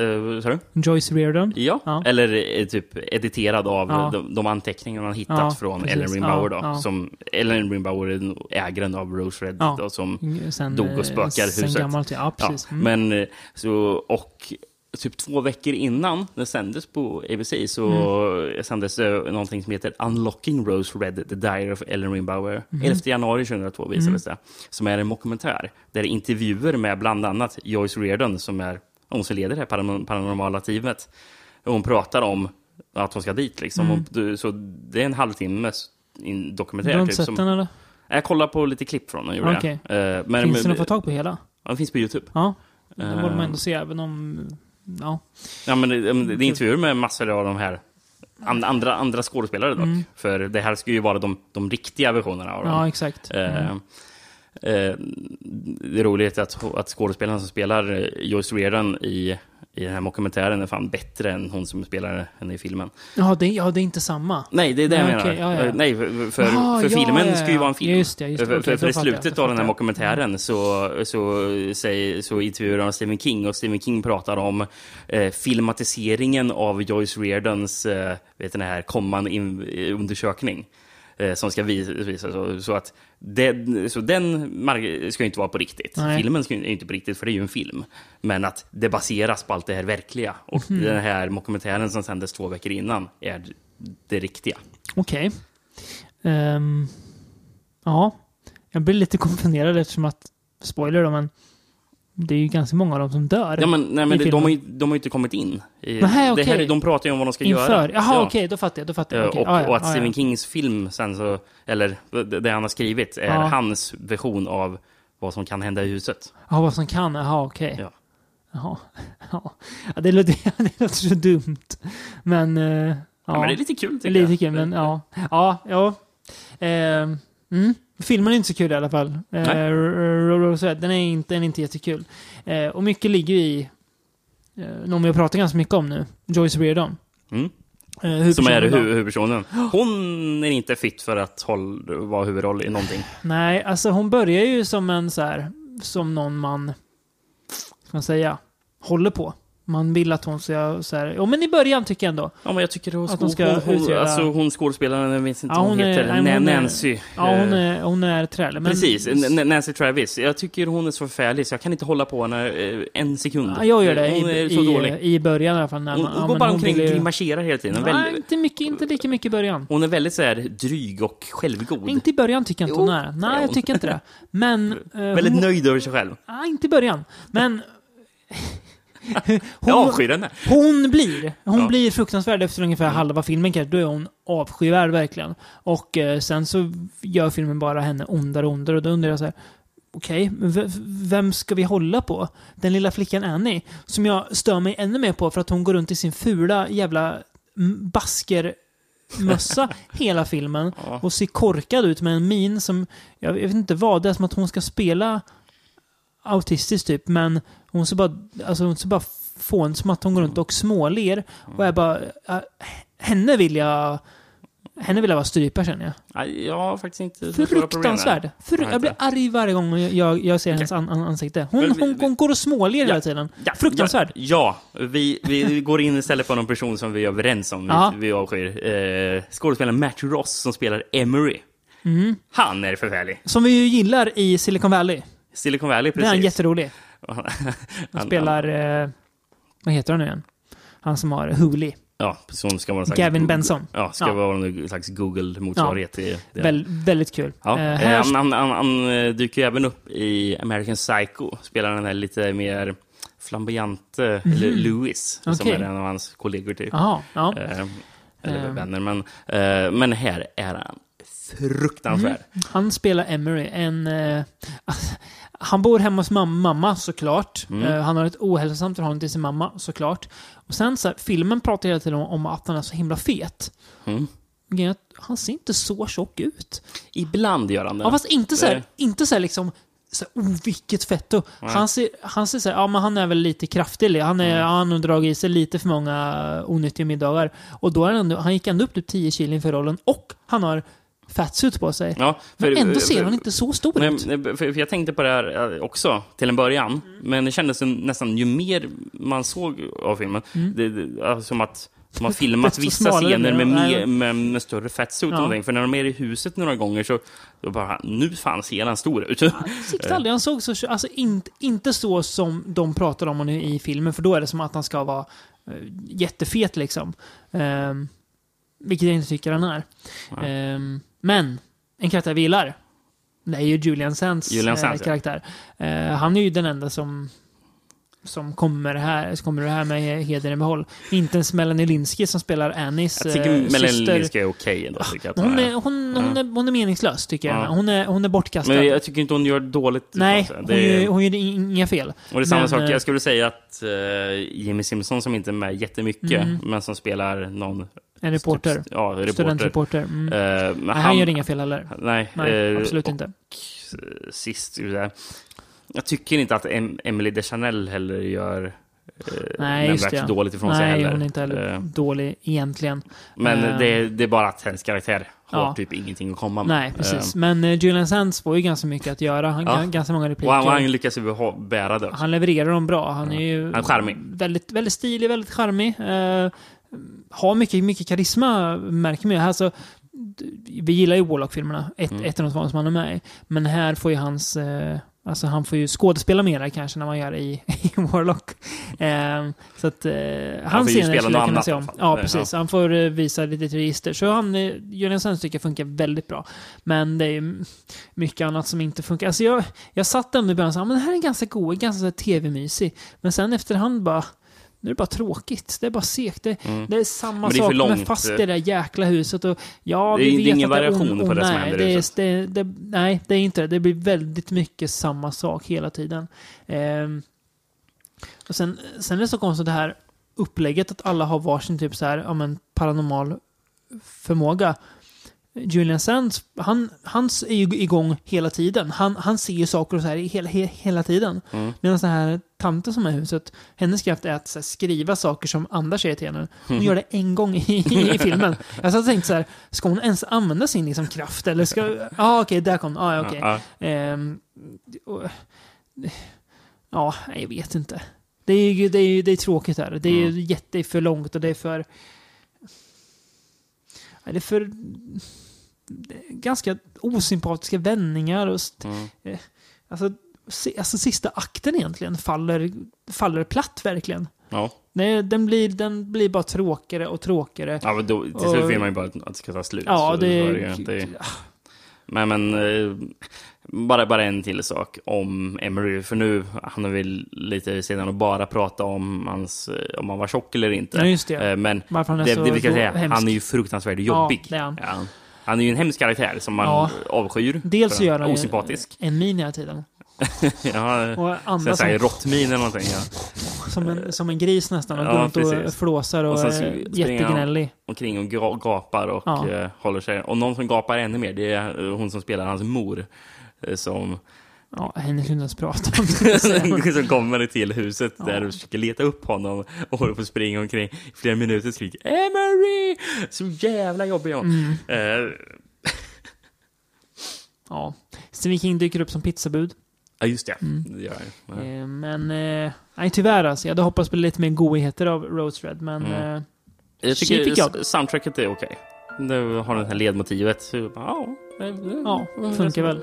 Uh, sorry? Joyce Reardon. Ja, Ja. eller eh, typ editerad av Ja. de, de anteckningar man hittat Ja, från precis. Ellen Rimbauer. Då. Som, Ellen Rimbauer är ägaren av Rose Red då, som Sen, dog eh, och spökar i sen huset. gammalt, ja. Precis. Mm. Men eh, så, och typ två veckor innan den sändes på ABC så Mm. sändes det någonting som heter Unlocking Rose Red, The Diary of Ellen Rimbauer. Mhm. 11 januari 2002 visades det. Som är en dokumentär. Där intervjuer med bland annat Joyce Reardon som är hon som leder det här paran- paranormala teamet. Hon pratar om att hon ska dit liksom. Mm. Du- så det är en halvtimmes in- dokumentär. Du har inte typ, sett den eller? Jag kollade på lite klipp från den. gjorde jag. Eh, men, Finns den att få tag på hela? Ja, den finns på YouTube. Ja. Den borde man Eh. ändå se även om... Ja. Ja, men det, det är intervjuer med massor av de här and, andra, andra skådespelare dock. Mm. För det här ska ju vara de, de riktiga versionerna av dem. Ja, exakt. Mm. Eh, det är roligt att, att skådespelaren som spelar eh, Joyce Reardon i, i den här dokumentären är fan bättre än hon som spelar henne i filmen. Ja det, ja, det är inte samma. Nej, det är det jag menar. okej, ja, ja. Eh, Nej, för, för, Jaha, för filmen ja, ska ju vara en film. Just det, just det. För, Okej, för, i slutet av den här dokumentären så, så, säger, så intervjuar de Stephen King och Stephen King pratar om eh, filmatiseringen av Joyce Reardons eh, vet den här kommande in, undersökning. Som ska vis- visas. Så, så, att det, så den ska ju inte vara på riktigt. Nej. Filmen ska ju inte på riktigt, för det är ju en film. Men att det baseras på allt det här verkliga. Och Mhm. den här dokumentären som sändes två veckor innan är det riktiga. Okej. Ehm, ja. Jag blir lite konfunderad eftersom att, spoiler då, men det är ju ganska många av dem som dör. Ja, men, nej, men det, de, har ju, de har inte kommit in. I, Nähä, det här, de pratar ju om vad de ska Inför? göra. Jaha, Ja. okej, då fattar jag. Då fattar jag. Eh, Okej, Och, ja, ja, och att ja, Stephen ja. Kings film sen så, eller det det han har skrivit, är Ja. hans version av vad som kan hända i huset. Ja, vad som kan. Jaha, okej. Ja. Jaha. Ja. Ja, det, låter, det låter så dumt. Men... eh, ja. Ja, men det är lite kul tycker Lite jag. kul, men ja. Ja, ja. Ehm, mm. Filmen är inte så kul i alla fall. Eh, den är inte, den är inte jättekul. Eh, och mycket ligger i eh, någon vi har pratat ganska mycket om nu. Joyce Reardon. Mm. Eh, Som är hu huvudpersonen. Hon är inte fit för att håll, vara huvudroll i någonting. Nej, alltså hon börjar ju som en så här, som någon man, ska man säga, håller på. Man vill att hon ska så här, ja men i början tycker jag ändå. Ja, men jag tycker hon, Att hon ska hon, hon, utreda- alltså, hon skådespelaren, jag vet inte Ja, vad hon hon är- heter, nej, men hon Na- är- Nancy. Ja, hon Eh, är, hon är trälig. Men, Precis, Nancy Travis. Jag tycker hon är så förfärlig så jag kan inte hålla på henne eh, en sekund. Ja, jag gör det Hon är i, så i, dålig. i början i alla fall. När Hon, hon ja, går bara omkring och vill grimaserar hela tiden. Nej, Väldigt- inte, mycket, inte lika mycket i början. Hon är väldigt så här dryg och självgod. Inte i början tycker jag inte Jo, hon är. är Nej, jag tycker inte det. Men... eh, Väldigt nöjd över sig själv. Nej, inte i början. Men... Jag avskyr henne. Hon blir. Hon Ja. blir fruktansvärd efter ungefär halva filmen kanske. Då är hon avskyvärd verkligen. Och eh, sen så gör filmen bara henne ondare och ondare. Och då undrar jag så här. Okej, v- vem ska vi hålla på? Den lilla flickan Annie. Som jag stör mig ännu mer på för att hon går runt i sin fula jävla mm, baskermössa hela filmen. Ja. Och ser korkad ut med en min som, jag vet inte vad, det är som att hon ska spela autistisk typ, men hon ser bara, alltså hon ser bara fån som att hon går runt och småler och är bara, äh, henne vill jag... Henne vill jag bara strypa känner jag. Nej, Jag har faktiskt inte så. Fruktansvärd. Fru- jag blir arg varje gång jag, jag ser hennes an, an, ansikte. Hon, vi- hon, hon går och småler hela Ja. tiden. Ja, Fruktansvärd. Ja, ja. Vi, vi går in istället på någon person som vi är överens om. Ja. Vi, vi avskyr. Eh, skådespelaren Matt Ross som spelar Emery. Mm. Han är förfärlig. Som vi ju gillar i Silicon Valley. Silicon Valley, Det är han precis. jätterolig. Han spelar... Eh, vad heter han nu igen? Han som har Huli. Ja, som ska vara en slags Gavin Google- Benson. Ja, ska Ja. vara någon slags Google-motsvarighet till det. Väl, väldigt kul. Ja, eh, här, han, han, han, han eh, dyker ju även upp i American Psycho. Spelar den här lite mer flamboyante Lu- Louis, som Mhm. Okej. är en av hans kollegor typ. Jaha, ja. Eh, eller Ehm. vänner, men, men här är han fruktansvärd. Han spelar Emery, en... Han bor hemma hos mam- mamma såklart. Mm. Eh, han har ett ohälsosamt förhållande till sin mamma såklart. Och sen så här, filmen pratar hela tiden om, om att han är så himla fet. Mm. Han ser inte så tjock ut. Ibland gör han det. Ja, fast inte så här, inte så här liksom så här, oh, vilket fetto. Han ser, han ser så här, ja men han är väl lite kraftig. Han, är, Mm. han har dragit i sig lite för många onyttiga middagar. Och då är han, han gick ändå upp till 10 kilo inför rollen och han har fatsuit på sig. Ja, men ändå för- ser han inte så stor Nej, ut. för, för jag tänkte på det här eh, också till en början. Mm. Men det kändes nästan ju mer man såg av filmen, det, det, ja, som att de har filmat vissa scener med, Nej. med, med större fatsuit Ja. För när de är i huset några gånger så då bara, nu fan ser han stor ut. Aldrig han såg så... Alltså inte, inte så som de pratar om honom i i filmen, för då är det som att han ska vara eh, jättefet liksom. Um, vilket jag inte tycker han är. Ehm, men, en karaktär vi gillar. Det är ju Julian Sands, Julian eh, Sands, ja. karaktär. Eh, han är ju den enda som som kommer här, som kommer det här med heder i behåll. Inte ens Melanie Linsky som spelar Annies jag tycker eh, Melanie syster. Linsky är okej ändå. Tycker jag Hon är. hon, hon, är, hon är meningslös, tycker jag. Ja. Hon är, hon är bortkastad. Men jag tycker inte hon gör dåligt. Nej, sig. hon, Det gör, hon gör inga fel. Och det är samma Men, sak, eh, jag skulle säga att uh, Jimmy Simpson som inte är med jättemycket, Mm. men som spelar någon... En reporter. Ja, reporter. Studentreporter. Mm. Men Nej, han gör inga fel heller. Nej, Nej, eh, absolut och, inte. eh, Sist, jag tycker inte att em Emily DeChanel heller gör eh, Nej, nämnvärt det. dåligt ifrån sig Nej, heller. hon är inte heller Eh, dålig egentligen. men Eh, det, är- det är bara att hennes karaktär har Ja. typ ingenting att komma med. Nej, precis. Men uh, Julian Sands får ju ganska mycket att göra. Han Ja. ganska många repliker. och han, han lyckas ju bära det också. Han levererar dem bra. Han är ju Han är charmig. väldigt, väldigt stilig, väldigt charmig. Har mycket, mycket karisma, märker man. Alltså, vi gillar ju Warlock-filmerna, ett, Mm. ett av de som han är med i. Men här får ju hans... Eh, alltså han får ju skådespela mera kanske när man gör i, i Warlock. Eh, så att... Eh, han scener skulle jag kunna se om. Ja, precis. ja. Han får eh, visa lite register. Så han, eh, Julian Sands tycker funkar väldigt bra. Men det är ju mycket annat som inte funkar. Alltså jag, jag satt ändå i början och sa, men det här är ganska god, ganska tv-mysig. Men sen efterhand bara, nu är det bara tråkigt. Det är bara segt. Det, Mm. det är samma Men det är sak långt. med fast i det där jäkla huset. Och, ja, Det är- vi det är vet ingen att variation on- på det som nej, händer i det är, huset. det, det, Nej, det är inte det. Det blir väldigt mycket samma sak hela tiden. Ehm, och sen, sen är det så konstigt det här upplägget att alla har varsin typ så här, ja men paranormal förmåga. Julian Sands, han, han är ju igång hela tiden. Han, han ser ju saker och så här hela, he, hela tiden. Mm. Medan den här tanten som är i huset, hennes kraft är att här, skriva saker som andra säger till henne. Hon gör det en gång i, i filmen. Jag satt och tänkte så här, ska hon ens använda sin liksom, kraft? Eller ska... Ja, ah, okej, där kom ah, ja, okej. Ja, Ehm, och- ja, jag vet inte. Det är ju det är, det är tråkigt här. Det är ju Mm. jätte för långt och det är för... Det är för... Det ganska osympatiska vändningar och... Mm. eh, Alltså, alltså sista akten egentligen faller, faller platt verkligen. Ja. Nej, den, blir, den blir bara tråkigare och tråkigare. Ja, men då, till slut vill man ju bara att det ska ta slut. Ja, det- ju inte- Men, men eh, bara, bara en till sak om Emery. För nu hamnar vi lite sedan och bara prata om hans, eh, om han var tjock eller inte. Ja, just det. Men Varför han är det, det vi kan säga, hemsk. han är ju fruktansvärt Ja, jobbig. det är han. Ja. Han är ju en hemsk karaktär som man Ja. avskyr. Dels gör han Osympatisk. en min hela tiden. ja, Och andra som- råttmin eller någonting. Ja. Som en, som en gris nästan och Ja, går runt och flåsar och, sen är jättegnällig. omkring och ga- gapar och Ja. eh, håller sig. Och någon som gapar ännu mer, det är eh, hon som spelar hans mor. eh, Som, Ja, Henrik Lundas prata om det. som kommer till huset där och försöker leta upp honom och håller på att springa omkring i flera minuter och skriker Emery! Så jävla jobbig hon. Mm. Eh, Ja. Stephen King dyker upp som pizzabud. ja, just det. Mm. det gör jag. Ja. Eh, Men, eh, nej tyvärr alltså. Jag hade hoppats på lite mer godheter av Rose Red, men... Mm. Eh, Jag Tjej fick tycker jag. soundtracket är okej. Det har det här ledmotivet. Så, ja, ja, funkar väl.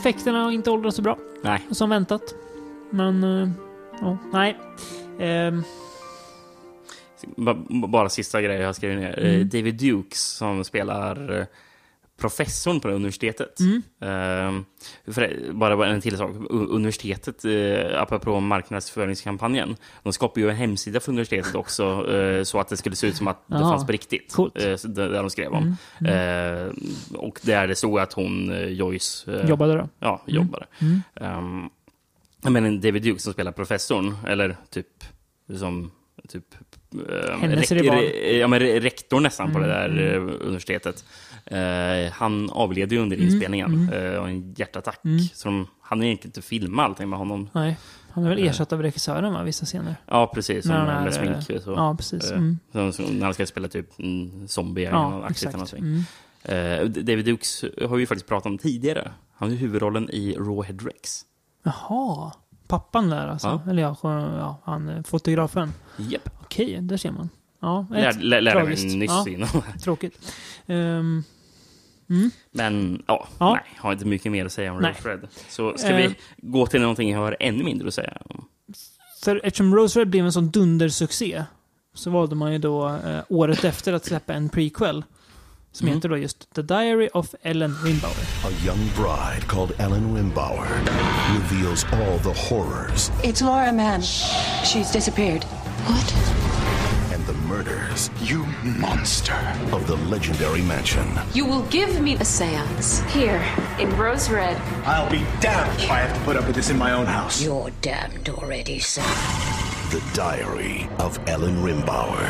Effekterna har inte åldrats så bra nej. som väntat. Men, eh, ja, nej. Ehm, Ba- Bara sista grejer jag skrivit ner. Eh, Mm. David Dukes som spelar eh, professorn på universitetet. Mm. Ehm, för, bara en till sak. Universitetet, eh, apropå marknadsföringskampanjen, de skapade ju en hemsida för universitetet också eh, så att det skulle se ut som att det fanns på riktigt. Så där de skrev om. Eh, och där det stod att hon, Joyce, jobbade då. Ja, jobbade. Um, men David Duke som spelar professorn, eller typ som typ, um, Hennes rival. ja, men re- rektor nästan på det Mm, där universitetet. Eh, han avled ju under Mm, inspelningen eh, av en hjärtattack. Mm. Så de, han har egentligen inte filmat allting med honom. Nej. Han är väl Eh. ersatt av regissören va, vissa scener? Ja, precis. Som När med smink. Så. Ja, precis. Eh, Mm. som, när han ska spela typ en zombie eller Ja, exakt. någonting. Mm. Eh, David Dukes har vi ju faktiskt pratat om tidigare. Han har ju huvudrollen i Rawhead Rex. Jaha. Pappan där alltså? Ja. Eller ja, ja, han eh, fotografen. Japp. Okej, där ser man. Ja, Lär, ett- lär, lärde mig nyss Ja, innan. tråkigt. Ehm, mm. Men ja, Ja. nej, har inte mycket mer att säga om Nej. Rose Red. Så ska Eh. vi gå till någonting jag har ännu mindre att säga om. För eftersom Rose Red blev en sån dundersuccé så valde man ju då eh, året efter att släppa en prequel. Som Mm. heter då just The Diary of Ellen Rimbauer. A young bride called Ellen Rimbauer reveals all the horrors It's Laura Mann. She's disappeared. What? Murders You monster. of the legendary mansion. You will give me a seance. Here, in Rose Red. I'll be damned if I have to put up with this in my own house. You're damned already, son. The Diary of Ellen Rimbauer.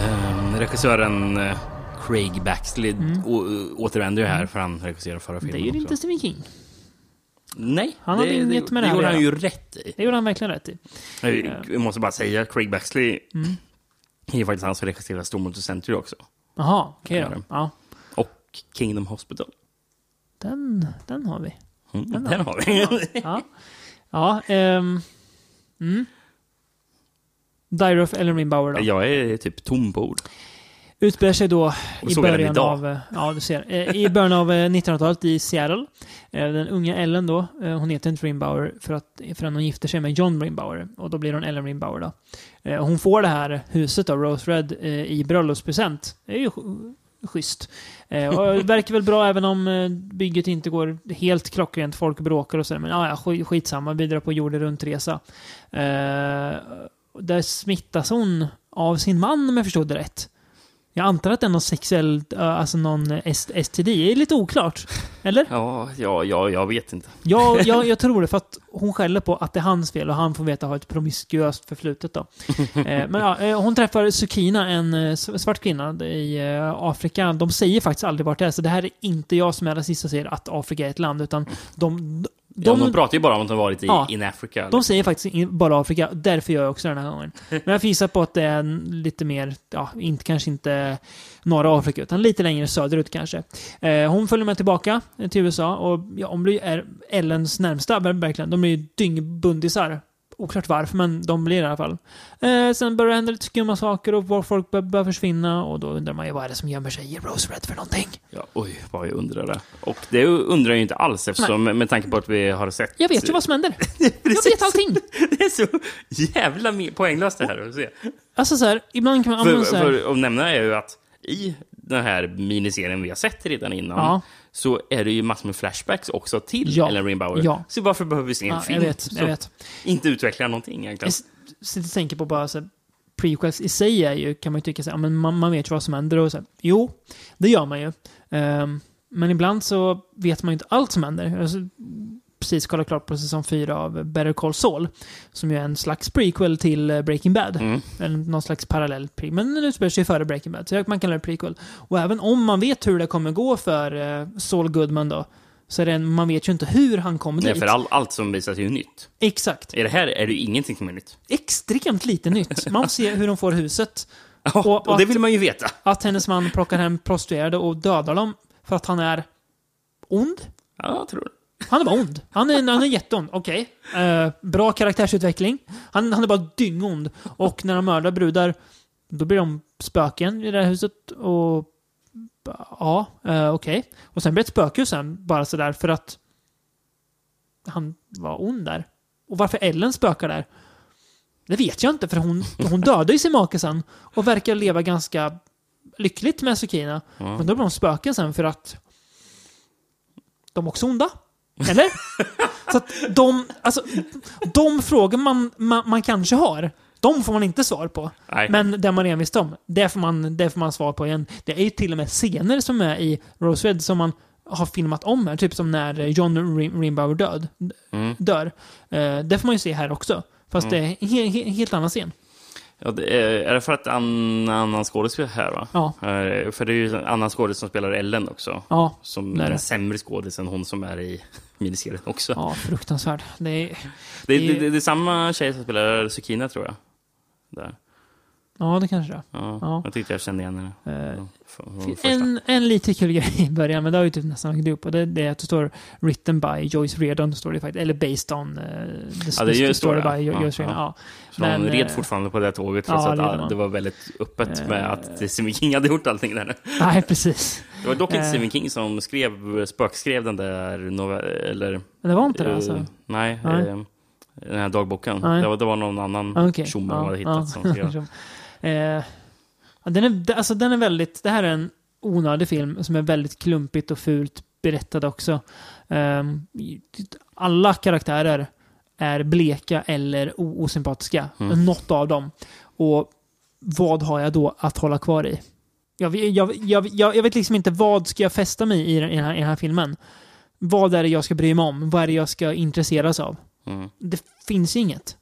Ehm, regissören eh, Craig Baxley å- återvänder ju här för han regisserade förra filmen Mm. Det är ju också. inte Stephen King. Nej, Han hade det, inget det, med det det här gjorde han ju rätt i. Det gjorde han verkligen rätt i. Jag, jag måste bara säga att Craig Baxley Mm. Är faktiskt han som regisserar Stormwater Century också. Jaha, okej då. det. Ja, Och Kingdom Hospital. den, den har vi. Mm, Den den, har har vi. Ja, ja ehm, mm. Diary of Ellen Rimbauer då. jag är typ tom på ord. Utspelar sig då i såg jag den början av, eh, ja du ser, eh, i början av eh, 1900-talet i Seattle. Eh, den unga Ellen då, eh, hon heter inte Rimbauer för att, förrän hon gifter sig med John Rimbauer. Och då blir hon Ellen Rimbauer då. Eh, hon får det här huset av Rose Red i bröllopspresent. Det är ju schysst. Och det verkar väl bra även om bygget inte går helt klockrent. Folk bråkar och sådär. Men ah, ja, ja, skitsamma, vi drar på jorden runt-resa. Där smittas hon av sin man om jag förstod det rätt. Jag antar att det är någon sexuell, eh, alltså någon eh, STD. Det är lite oklart. Eller? Ja, ja, ja, jag vet inte. Ja, jag, jag tror det för att hon skäller på att det är hans fel och han får veta att ha ett promiskuöst förflutet då. Eh, men ja, hon träffar Sukina, en svart kvinna i Afrika. De säger faktiskt aldrig vart det är, så det här är inte jag som är rasist och säger att Afrika är ett land, utan de... De, ja, de pratar ju bara om att de varit i Ja. in Africa. de säger faktiskt in- bara Afrika, därför gör jag också den här gången. Men jag visar på att det är lite mer, ja, inte, kanske inte norra Afrika, utan lite längre söderut kanske. Eh, hon följer med tillbaka till USA och ja, hon blir är Ellens närmsta, ver- verkligen. De blir ju dyngbundisar. Oklart varför, men de blir i alla fall. Eh, sen börjar det hända lite skumma saker och folk bör- börjar försvinna och då undrar man ju vad är det som gömmer sig i Rose Red för någonting? Ja, oj, vad jag undrar det. Och det undrar jag ju inte alls eftersom, med tanke på att vi har sett... Jag vet ju vad som händer. jag vet allting. Det är så jävla poänglöst det här att se. Alltså så här, ibland kan man... För, så här, för att nämna är ju att i den här miniserien vi har sett redan innan Ja. Så är det ju massor med flashbacks också till Ja. Ellen Rimbauer. Ja. Så varför behöver vi se en Ja, film jag vet, jag vet. inte utvecklar någonting Jag egentligen? s- sitter och tänker på bara så här, prequels i sig är ju, kan man ju tycka så här, men man, man vet ju vad som händer och så här, Jo, det gör man ju. Ehm, men ibland så vet man ju inte allt som händer. Alltså, precis kollat klart på säsong 4 av Better Call Saul. Som ju är en slags prequel till eh, Breaking Bad. Mm. Eller någon slags parallell prequel. Men den utspelar sig före Breaking Bad. Så man kallar det prequel. Och även om man vet hur det kommer gå för eh, Saul Goodman då. Så är det, en- man vet ju inte hur han kommer Nej, dit. för all, allt som visas är ju nytt. Exakt. I det här är det ju ingenting som är nytt. Extremt lite nytt. Man ser hur de får huset. Ja, Och- och, det vill man ju veta. Att hennes man plockar hem prostituerade och dödar dem för att han är ond. Ja, jag tror det. Han är bara ond. Han är, han är jätteond. Okej. Eh, bra karaktärsutveckling. Han, han är bara dyngond. Och när han mördar brudar, då blir de spöken i det här huset. Och ja, uh, okej. Och sen blir det ett spökhus sen, bara sådär för att han var ond där. Och varför Ellen spökar där, det vet jag inte. För hon, hon dödade ju sin make sen och verkar leva ganska lyckligt med Sukina. Men då blir de spöken sen för att de är också onda. Eller? Så att de, alltså, de frågor man, man, man kanske har, de får man inte svar på. Nej. Men det man redan visste om, det får man, det får man svar på igen. Det är ju till och med scener som är i Rose Red som man har filmat om här. Typ som när John Rim- Rimbauer död, Mm. dör. Eh, det får man ju se här också. Fast det är en he, he, helt annan scen. Ja, det är, är det för att en annan skådespelare här va? Ja. Eh, För det är ju en annan skådespelare som spelar Ellen också. Ja, Som det är är det. en sämre skådis än hon som är i miniserien också. Ja, fruktansvärd. Det är, det, det det, är- det, det är samma tjej som spelar Sukina tror jag. Där. Ja, det kanske det. Ja, Ja. Jag tyckte jag kände igen henne. Eh. En, en lite kul grej i början, men det har ju typ nästan lagt upp. Och det, det är att det står written by Joyce Reardon, står det faktiskt. Eller based on uh, the, Ja, det en story story, by Joyce Ja, Reardon. ja. Så Men, red eh, fortfarande på det tåget trots ja, att det det var väldigt öppet med att Stephen King hade gjort allting där. Nej, precis. Det var dock inte. Stephen King som skrev, spökskrev den där novellen, det var inte det alltså? Nej, Nej. den här dagboken. Nej. Det var, det var någon annan Ah, tjomme Ja, hade hittat ja. som skrev. Eh, den, är, alltså, den är väldigt... Det här är en onödig film som är väldigt klumpigt och fult berättad också. Ehm, alla karaktärer är bleka eller osympatiska. Mm. Något av dem. Och vad har jag då att hålla kvar i? Jag, jag, jag, jag, jag vet liksom inte vad ska jag fästa mig i, i, den här, i den här filmen. Vad är det jag ska bry mig om? Vad är det jag ska intresseras av? Mm. Det finns inget.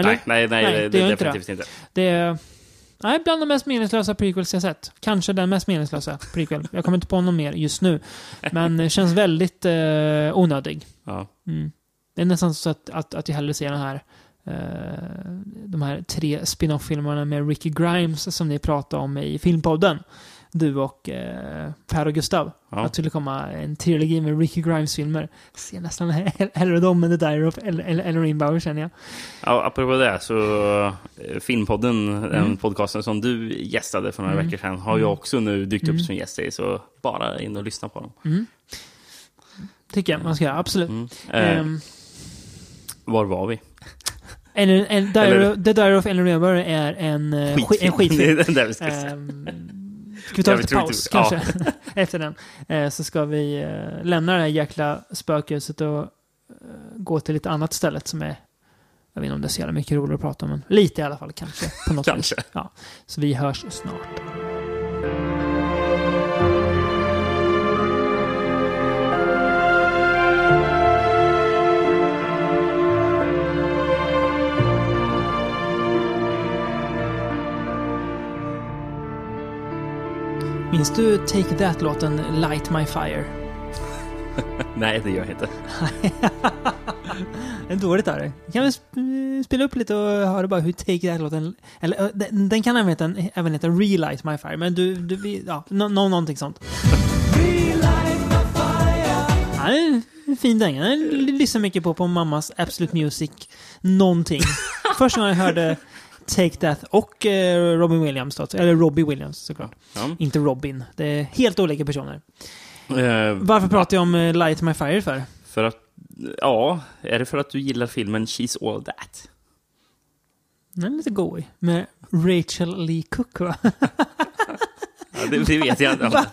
Eller? Nej, nej, nej, Nej, det, det det, definitivt inte. Det är nej, bland de mest meningslösa prequels jag sett. Kanske den mest meningslösa prequel. Jag kommer inte på någon mer just nu. Men känns väldigt eh, onödig. Ja. Mm. Det är nästan så att, att, att jag hellre ser den här eh, de här tre spin-off-filmerna med Ricky Grimes som ni pratade om i filmpodden. Du och eh, Per och Gustav. Ja. Att det skulle komma en trilogi med Ricky Grimes-filmer. Ser nästan hell- hellre dem än The Diary of El- El- Ellerin Bauer känner jag. Ja, apropå det, så eh, Filmpodden, den Mm. podcasten som du gästade för några Mm. veckor sedan, har ju också nu dykt upp Mm. som gäst i, så bara in och lyssna på dem. Mm. Tycker jag man ska göra, absolut. Mm. Eh, Ehm, var var vi? eller, en Diary, Eller- The Diary of Ellen Reber är en, eh, Skitfilm. skit, en skitfilm. Det är den där vi ska säga. Ehm, ska vi ta Ja, lite paus inte- ja. kanske? Efter den. Eh, så ska vi eh, lämna det här jäkla spökhuset och eh, gå till lite annat stället som är jag vet inte om det är så jävla mycket roligare att prata om, men lite i alla fall kanske. På något Kanske. Vis. Ja. Så vi hörs snart. Minns du Take That-låten Light My Fire? Nej, det gör jag inte. Det är dåligt av dig. Kan vi sp- spela upp lite och höra bara hur Take That-låten... Eller ö, den, den kan även heta, även heta Relight My Fire, men du... du vi, ja, no, no, någonting sånt. Ja, det är en fin dänga. Den lyssnar mycket på på mammas Absolute Music någonting. Första gången jag hörde Take That och eh, Robin Williams då, eller Robbie Williams såklart. Ja. Inte Robin. Det är helt olika personer. Eh, Varför pratar jag om eh, Light My Fire för? för att, ja, är det för att du gillar filmen She's All That? Den är lite goig. Med Rachel Lee Cook va? Ja, det, det vet jag inte. Va-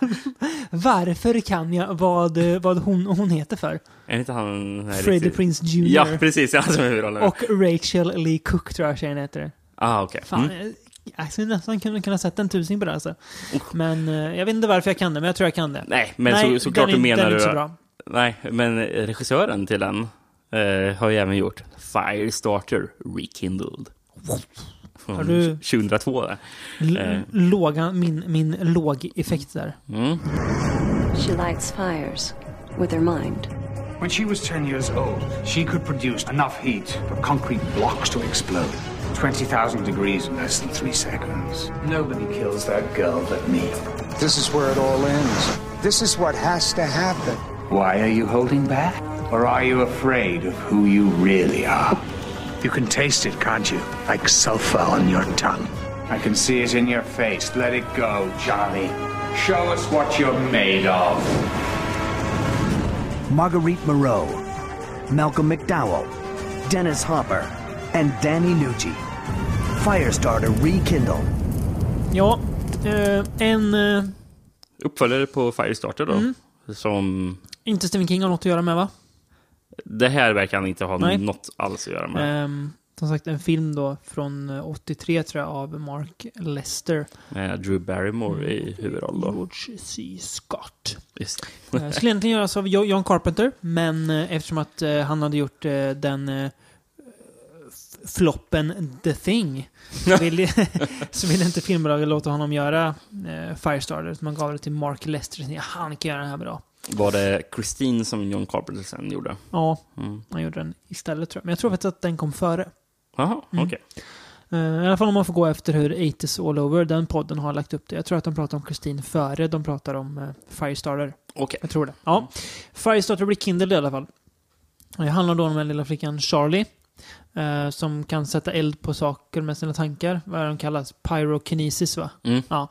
Varför kan jag vad, eh, vad hon, hon heter för? Är inte han... Freddie Prince Jr. Ja, precis. Han som är huvudrollen. Och Rachel Lee Cook tror jag tjejen heter. Ah, okej. Fan, Mm. jag, skulle nästan kunna, kunna sätta en tusing på det alltså. Men eh, jag vet inte varför jag kan det, men jag tror jag kan det. Nej, men Nej, så, såklart du menar du bra. nej, men regissören till den eh, har ju även gjort Firestarter Rekindled. Från Har du- 2002. Där. Eh, låga, min, min låg effekt där. mm. She lights fires with her mind. When she was 10 years old, she could produce enough heat for concrete blocks to explode. 20,000 degrees in less than three seconds. Nobody kills that girl but me. This is where it all ends. This is what has to happen. Why are you holding back? Or are you afraid of who you really are? You can taste it, can't you? Like sulfur on your tongue. I can see it in your face. Let it go, Johnny. Show us what you're made of. Marguerite Moreau, Malcolm McDowell, Dennis Hopper, and Danny Nucci. Firestarter Rekindle. Ja, eh, en... Eh, Uppföljare på Firestarter då. Mm. Som... inte Stephen King har något att göra med va? Det här verkar han inte ha Nej. något alls att göra med. Ehm, som sagt en film då från eh, 83 tror jag av Mark Lester. Med Drew Barrymore i huvudroll då. George C. Scott. Just Eh, skulle egentligen göras av Jo- John Carpenter, men eh, eftersom att eh, han hade gjort eh, den eh, floppen The Thing så ville, så ville inte filmbolaget låta honom göra eh, Firestarter. Man gav det till Mark Lester. Ja, han kan göra det här bra. Var det Christine som John Carpenter sen gjorde? Ja, Mm. han gjorde den istället tror jag. Men jag tror faktiskt att den kom före. Jaha, Mm. okej. Eh, I alla fall om man får gå efter hur 80s All Over, den podden har lagt upp det. Jag tror att de pratar om Christine före de pratar om uh, Firestarter. Okej. Jag tror det. Ja. Firestarter blir Kindle i alla fall. Det handlar då om den lilla flickan Charlie. Eh, som kan sätta eld på saker med sina tankar. Vad de kallas? Pyrokinesis va? Mm. Ja.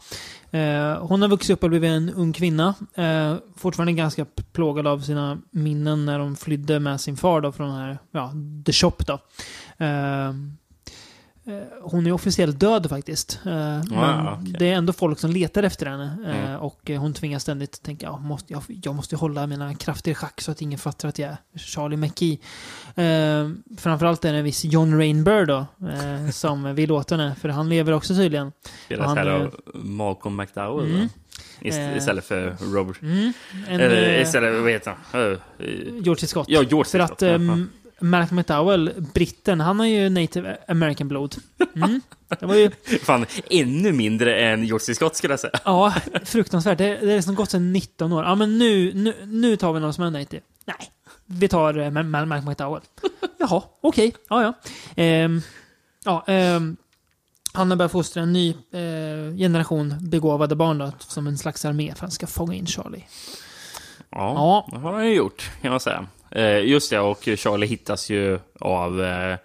Eh, hon har vuxit upp och blivit en ung kvinna. Eh, fortfarande ganska plågad av sina minnen när de flydde med sin far då från den här, ja, The Shop då. Eh, hon är officiellt död faktiskt. Eh, men okej. det är ändå folk som letar efter henne. Eh, Mm. Och hon tvingas ständigt tänka, ja, måste, jag, jag måste hålla mina krafter i schack så att ingen fattar att jag är Charlie McKee. Framförallt är det en viss John Rainbird då, som vill åt henne, för han lever också tydligen. Spelas här av Malcolm McDowell Mm. Ist istället för Robert. Mm. En, eh, istället, vad heter han? George. Scott. Ja, George C. För att Scott, um, Malcolm McDowell, britten, han har ju native American blod. Mm. Det var ju, Fan, ännu mindre än George. Scott skulle jag säga. ja, fruktansvärt. Det, det är liksom gått sedan 19 år. Ja, men nu, nu, nu tar vi någon som är native. Nej, vi tar uh, Malcolm McDowell. Jaha, okej. Ja, ja. Ehm, ja ehm, han har börjat fostra en ny eh, generation begåvade barn då, som en slags armé för att han ska fånga in Charlie. Ja, det har han ju gjort, kan man säga. Eh, just det, och Charlie hittas ju av eh,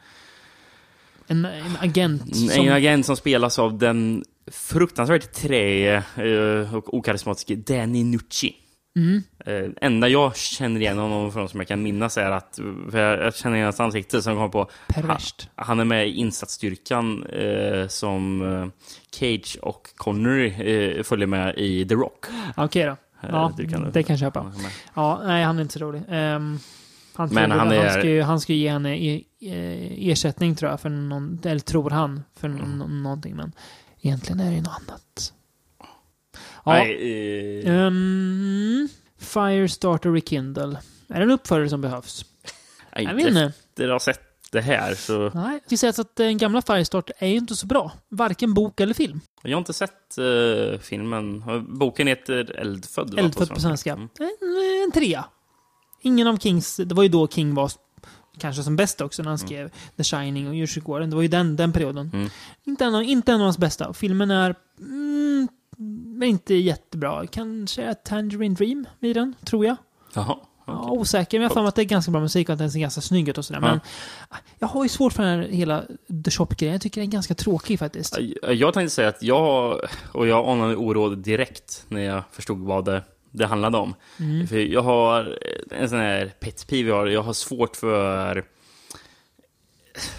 En, en agent en som... agent som spelas av den fruktansvärt trä eh, och okarismatiske Danny Nucci. Mm. Eh, enda jag känner igen honom från som jag kan minnas är att, jag, känner igen hans ansikte som kommer på, Perverst. han, han är med i insatsstyrkan eh, som eh, Cage och Connery eh, följer med i The Rock. Okej då. Ja, det kan du- det kan jag köpa. Ja, nej, han är inte så rolig. Ehm, han, Men tror han är- han, ska ju, han ska ju ge henne e, e, ersättning tror jag, för någon, eller tror han, för Mm. nå- någonting. Men egentligen är det ju något annat. Ja. Nej, eh, Ehm, Firestarter Rekindle. Är det en uppföljare som behövs? nej, jag vet inte. Efter att ha sett det här så... Nej, det sägs att den gamla Firestarter är ju inte så bra. Varken bok eller film. Jag har inte sett eh, filmen. Boken heter Eldfödd. Eldfödd på svenska. En, en trea. Ingen av Kings... Det var ju då King var kanske som bäst också när han skrev The Shining och World. Det var ju den, den perioden. Mm. Inte, en av, inte en av hans bästa. Filmen är... Mm, inte jättebra. Kanske är Tangerine Dream i den, tror jag. Jaha. Ja, osäker, men jag har att det är ganska bra musik och att den ser ganska snygg ut och sådär. Ja. Men jag har ju svårt för den här hela The Shop-grejen. Jag tycker den är ganska tråkig faktiskt. Jag tänkte säga att jag, och jag anade oro direkt när jag förstod vad det, det handlade om. Mm. För jag har en sån här pet peeve jag har, jag har svårt för,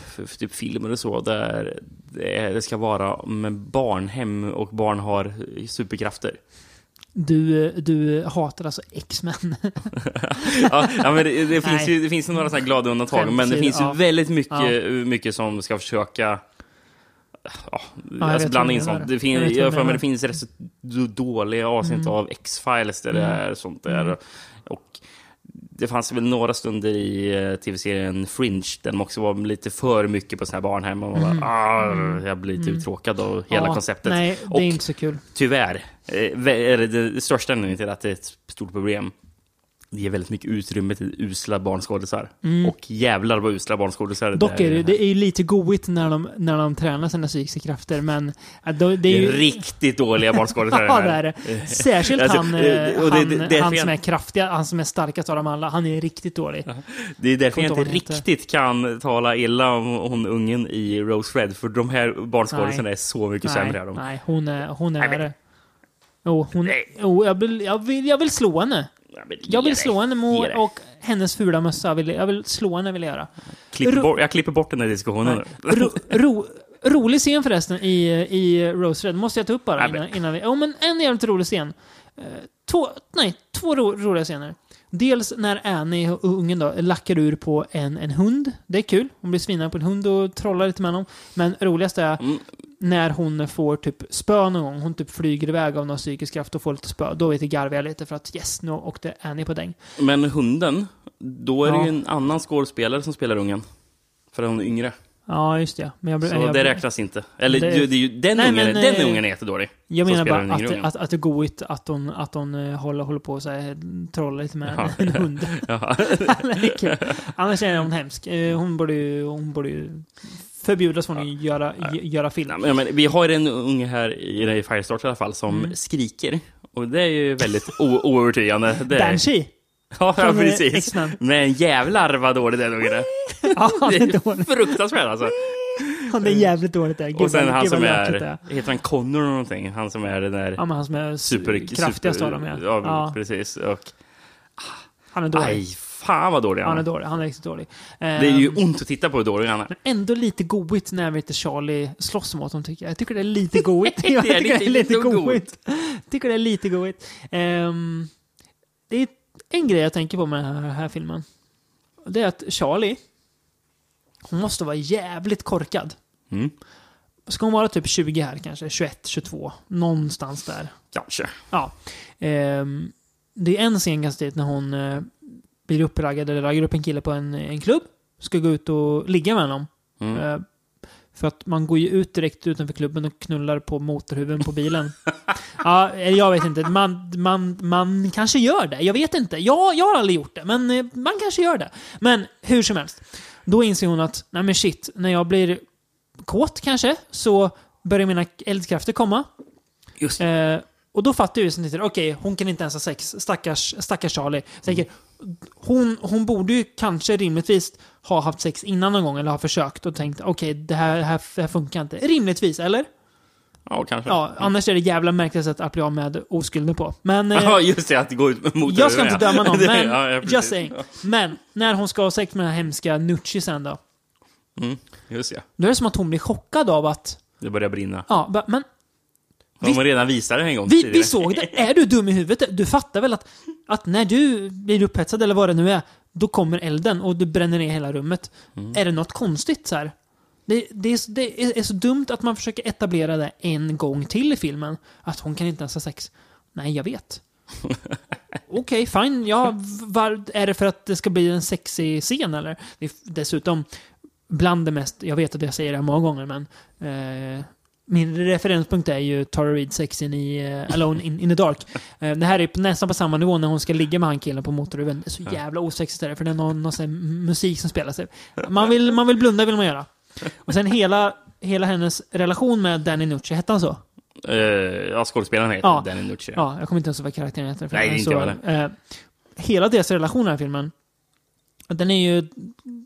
för, för typ filmer och så, där det, det ska vara med barnhem och barn har superkrafter. Du, du hatar alltså X-Men. ja, men det, det, finns ju, det finns ju några här glada undantag, men det åsido, finns ju ja. väldigt mycket, Ja. mycket som ska försöka Ja, jag alltså blanda in sånt. Det, finns, jag för mig det finns rätt så dåliga avsnitt Mm. av X-Files där det Mm. är sånt där. Mm. Och det fanns väl några stunder i eh, tv-serien Fringe där de också var lite för mycket på sådana här barnhem. Och man Mm. bara, Mm. jag blir lite Mm. uttråkad av hela Ja, konceptet. Nej, det och är inte så kul. tyvärr eh, är det, det största anledningen till att det är ett stort problem. Det ger väldigt mycket utrymme till usla barnskådisar. Mm. Och jävlar vad usla barnskådisar Dock är det, det är ju lite goigt när de, när de tränar sina psykiska krafter, men då, det är ju... riktigt dåliga barnskådisar. ja, det är det. Särskilt Alltså, han, eh, eh, det- han, det- han som är kraftiga, han som är starkast av dem alla. Han är riktigt dålig. Det är därför jag inte riktigt kan tala illa om hon ungen i Rose Red, för de här barnskådisarna är så mycket nej, sämre. De. Nej, hon är, hon är Nej, men- hon, jo, jag, vill, jag, vill, jag vill slå henne. Jag vill slå henne dig. och hennes fula mössa. Jag vill, jag vill slå henne, vill jag göra. Klipp bort, jag klipper bort den här diskussionen. Ro, ro, rolig scen förresten i, i Rose Red. Måste jag ta upp bara innan, innan vi... Ja, men en jävligt rolig scen. Eh, Två, nej, två ro, roliga scener. Dels när Annie, och ungen då, lackar ur på en, en hund. Det är kul. Hon blir svinad på en hund och trollar lite med honom. Men roligast är Mm. när hon får typ spö någon gång. Hon typ flyger iväg av någon psykisk kraft och får lite spö. Då vet jag garvar jag lite för att yes, nu åkte Annie på däng. Men hunden, då är det Ja. ju en annan skådespelare som spelar ungen. För hon är yngre. Ja, just det. Men jag, Så jag, det räknas inte. Eller Det- det, det ju, den, Nej, ungen, men, den eh, ungen är jättedålig. Jag menar bara att, att, att det är goigt att hon, att hon eh, håller, håller på och så här, trollar lite med Ja. en, hund. Ja. Annars är hon hemsk. Eh, Hon borde ju, hon borde ju förbjudas från att göra, gö- göra film. Ja, men, vi har en unge här i, i Firestart i alla fall som Mm. skriker. Och det är ju väldigt oövertygande. Banshee! Ja, ja precis. Men jävlar vad dålig den ungen är. Ja, han det är dålig. fruktansvärt alltså. Han är jävligt dåligt där. Gud, Och sen han som är, heter han Connor eller någonting? Han som är den där Ja, men han som är super, kraftigast super, av dem, ja. ja. Ja. precis. Och, Han är dålig. aj, fan vad dålig Han är är. dålig. Han är riktigt dålig. Det är ju Ehm, ont att titta på hur dålig han är. Men ändå lite goigt när vet du, Charlie slåss mot honom tycker jag. Jag tycker det är lite goigt. Det är jag tycker det är lite lite goigt. Jag tycker det är lite goigt. Ehm, det är en grej jag tänker på med den här, här filmen. Det är att Charlie, hon måste vara jävligt korkad. Mm. Ska hon vara typ 20 här kanske? 21, 22? Någonstans där. Kanske. Ja. Ehm, det är en scen ganska tidigt när hon eh, blir uppraggad eller raggar upp en kille på en, en klubb. Ska gå ut och ligga med honom. Mm. Eh, för att man går ju ut direkt utanför klubben och knullar på motorhuven på bilen. ja, eller jag vet inte. Man, man, man kanske gör det. Jag vet inte. Jag, jag har aldrig gjort det, men eh, man kanske gör det. Men hur som helst. Då inser hon att, nej men shit, när jag blir kåt kanske, så börjar mina eldkrafter komma. Just Eh, och då fattar jag ju tittar, okej, hon kan inte ens ha sex. Stackars, stackars Charlie. Jag tänker, hon, hon borde ju kanske rimligtvis ha haft sex innan någon gång, eller ha försökt och tänkt, okej, det, här, det, här, det här funkar inte. Rimligtvis, eller? Ja, kanske. Ja, annars är det jävla märkligt sätt att bli av med oskulden på. Men... eh, Ja, just det. Att det går ut mot jag ska inte döma någon, men... ja, just saying. Men, när hon ska ha sex med den här hemska Nucci sen då. Mm, just det. Då är det som att hon blir chockad av att... Det börjar brinna. Ja, men De har redan visat det en gång Vi, vi såg det. Är du dum i huvudet? Du fattar väl att, att när du blir upphetsad eller vad det nu är, då kommer elden och du bränner ner hela rummet. Mm. Är det något konstigt så här? Det, det, är, så- det är- så dumt att man försöker etablera det en gång till i filmen. Att hon kan inte ens ha sex. Nej, jag vet. Okej, fine. Ja, var, är det för att det ska bli en sexig scen eller? Det är dessutom bland det mest, jag vet att jag säger det här många gånger, men eh, min referenspunkt är ju Tara Reid sexen i eh, Alone in, in the Dark. Eh, det här är nästan på samma nivå när hon ska ligga med han killen på motorhuven. Det är så jävla osexigt där, för det är någon, någon sån musik som spelas. Man vill, man vill blunda vill man göra. Och sen hela, hela hennes relation med Danny Nucci, hette han så? Eh, ja, skådespelaren heter Ja. Danny Nucci. Ja, jag kommer inte ens ihåg vad karaktären heter. Nej, inte så, jag heller. eh, Hela deras relation i den här filmen, den är ju,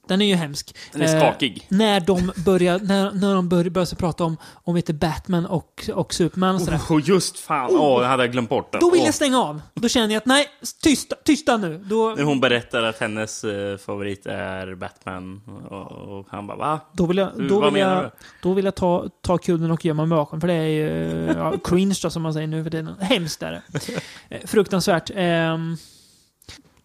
den är ju hemsk. Den är Eh, skakig. när de börjar, när, när de börjar, börjar prata om, om vet Batman och, och Superman och sådär. Oh, just fan, åh, det hade jag glömt bort. Den. Då vill Åh. jag stänga av. Då känner jag att nej, tysta, tysta nu. Då, När hon berättar att hennes eh, favorit är Batman. Och, och han bara, va? då vill jag, då vad vill menar jag, då vill jag ta, ta kudden och gömma mig bakom. För det är ju ja, cringe då, som man säger nu för tiden. Hemskt är det. Eh, Fruktansvärt. Ehm,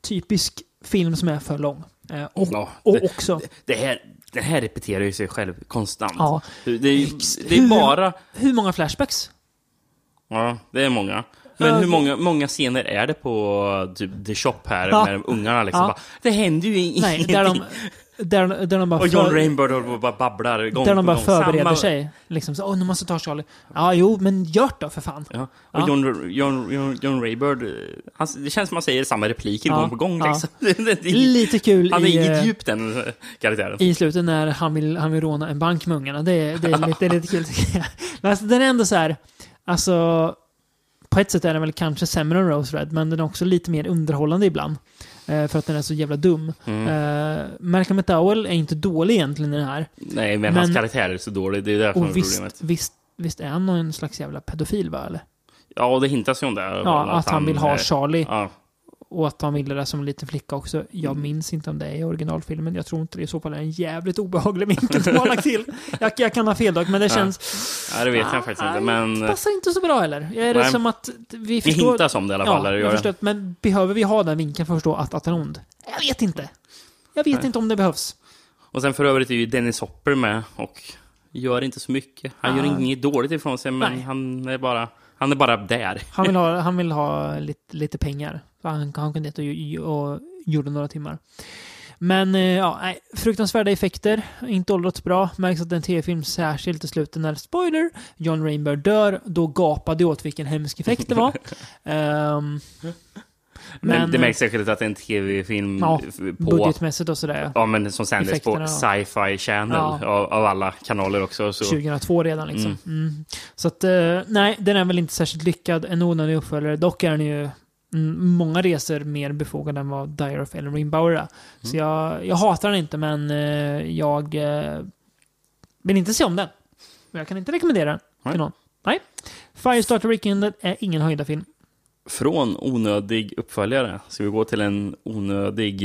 typisk film som är för lång. Eh, och, Ja, och det- också... Det här, det här repeterar ju sig själv konstant. Ja. Det, det, är, det är Hur- bara... Hur många flashbacks? Ja, det är många. Men hur många, många scener är det på typ The Shop här Ja. med ungarna liksom? Ja. Bara, det händer ju ingenting. Nej, där de, där, där de bara... och John Rainbird bara babblar gång där de bara gång. förbereder Samma- sig. Liksom så, åh, nu måste ta Charlie. Ja, jo, men gör det för fan. Ja. Och Ja. John, John, John, John han, det känns som att han säger samma repliker Ja, gång på gång. ja. Liksom. Det, Lite kul han har i, inget eh, djup den eh, karaktären. I slutet när han vill, han vill råna en bank med ungarna. Det, är- det, är, lite, det är lite kul tycker jag. Men alltså, den är ändå så här, alltså... På ett sätt är den väl kanske sämre än Rose Red, men den är också lite mer underhållande ibland. Eh, för att den är så jävla dum. Mm. Eh, Malcolm McDowell är inte dålig egentligen i den här. Nej, men, Men- hans karaktär är så dålig. Det är därför Och visst, problemet. visst, visst är han någon slags jävla pedofil va, eller? Ja, och det hintas ju om det. Ja, att han vill ha Charlie. Ja. Och att han ville det som en liten flicka också. Jag Mm. minns inte om det är i originalfilmen. Jag tror inte det. I så fall är det en jävligt obehaglig vinkel de har lagt till. Jag, jag kan ha fel dock, men det känns... Ja, det vet jag faktiskt inte, men... Det passar inte så bra heller. Är det som att vi förstår... hintas om det i alla fall. Ja, jag förstår. Men behöver vi ha den vinkeln för att förstå att, att han är ond? Jag vet inte. Jag vet Nej. inte om det behövs. Och sen för övrigt är ju Dennis Hopper med och gör inte så mycket. Han Ja. gör inget dåligt ifrån sig, men Nej. han är bara... Han är bara där. Han vill ha, han vill ha lite, lite pengar. Så han, han kunde dit och, och gjorde några timmar. Men eh, ja, nej, fruktansvärda effekter. Inte åldrats bra. Märks att en tv-film särskilt i slutet när, spoiler, John Rainbow dör. Då gapade jag åt vilken hemsk effekt det var. Ehm, Men, det märks säkert att det är en tv-film Ja, på... budgetmässigt och sådär. Ja, men som sändes på Sci-Fi Channel Ja. av, av alla kanaler också. Så. 2002 redan liksom. Mm. Så att, eh, nej, den är väl inte särskilt lyckad. En onödig uppföljare. Dock är den ju mm, många resor mer befogad än vad Dire of Ellen Bauer är. Så jag, jag hatar den inte, men eh, jag eh, vill inte se om den. Jag kan inte rekommendera den Nej. till någon. Nej. Firestarter Weekend är ingen höjda film. Från onödig uppföljare ska vi gå till en onödig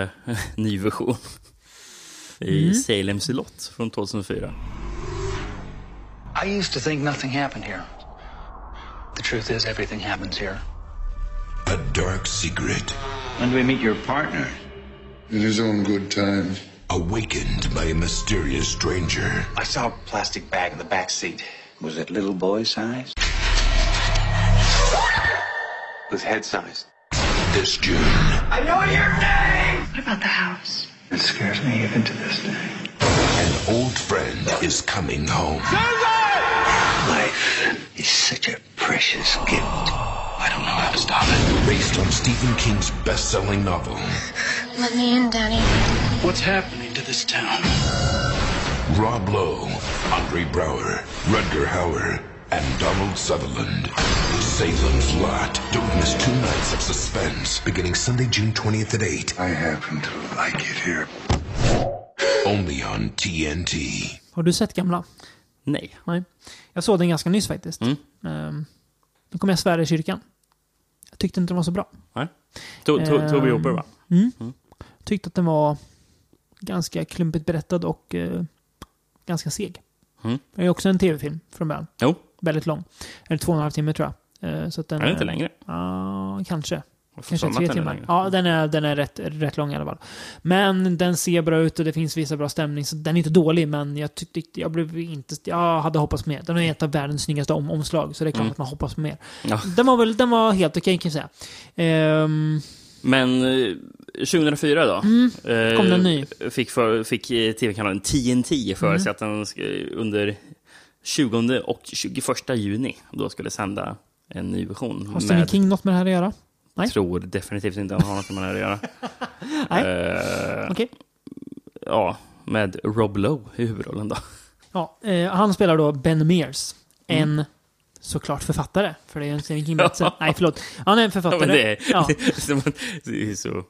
eh, ny version. I Mm. Salems lott från 2004. I used to think nothing happened here. The truth is, everything happens here. A dark secret. When do we meet your partner? In his own good time. Awakened by a mysterious stranger. I saw a plastic bag in the back seat. Was it little boy size? It was head size. This June, I know your name! What about the house? It scares me even to this day. an old friend is coming home. Susan! Life is such a precious gift. I don't know how to stop it. Based on Stephen King's best-selling novel, Let me in, Danny. What's happening to this town? Rob Lowe, Andre Brower, Rudger Hauer, and Donald Sutherland. Salem's Lot. Don't miss two nights of suspense, beginning Sunday, June 20th at 8. I happen to like it here. Only on TNT. Har du sett gamla? Nej. Nej. Jag såg den ganska nyss faktiskt. Mm. Um, nu kommer jag svära i kyrkan. Tyckte inte den var så bra. Nej. Ehm, Toby Hooper, va? Mm. Mm. Tyckte att den var ganska klumpigt berättad och eh, ganska seg. Mm. Det är också en tv-film från början. Jo. Väldigt lång. Eller två och en halv timme tror jag. Eh, så att den Är den inte längre? Ja, kanske. Kanske tre timmar. Ja, den är, den är rätt, rätt lång i alla fall. Men den ser bra ut och det finns vissa bra stämning. Så den är inte dålig, men jag tyckte jag blev inte... Jag hade hoppats på mer. Den är ett av världens snyggaste om, omslag, så det är klart Mm. att man hoppas på mer. Ja. Den var väl den var helt okej kan jag säga. Ehm, Men eh, 2004 då? Mm. eh, Kom den ny? Fick, för, fick eh, tv-kanalen TNT för Mm. sig att den under 20 och 21 juni då skulle sända en ny version. har Stephen King något med det här att göra? Nej. tror definitivt inte att han har något med det att göra. Nej. Eh, Okej. Ja, med Rob Lowe i huvudrollen då. Ja, eh, han spelar då Ben Mears. En Mm. såklart författare. För det är en King-berättelse. Nej, förlåt. Han är en författare. Ja, det är, Ja. det är så...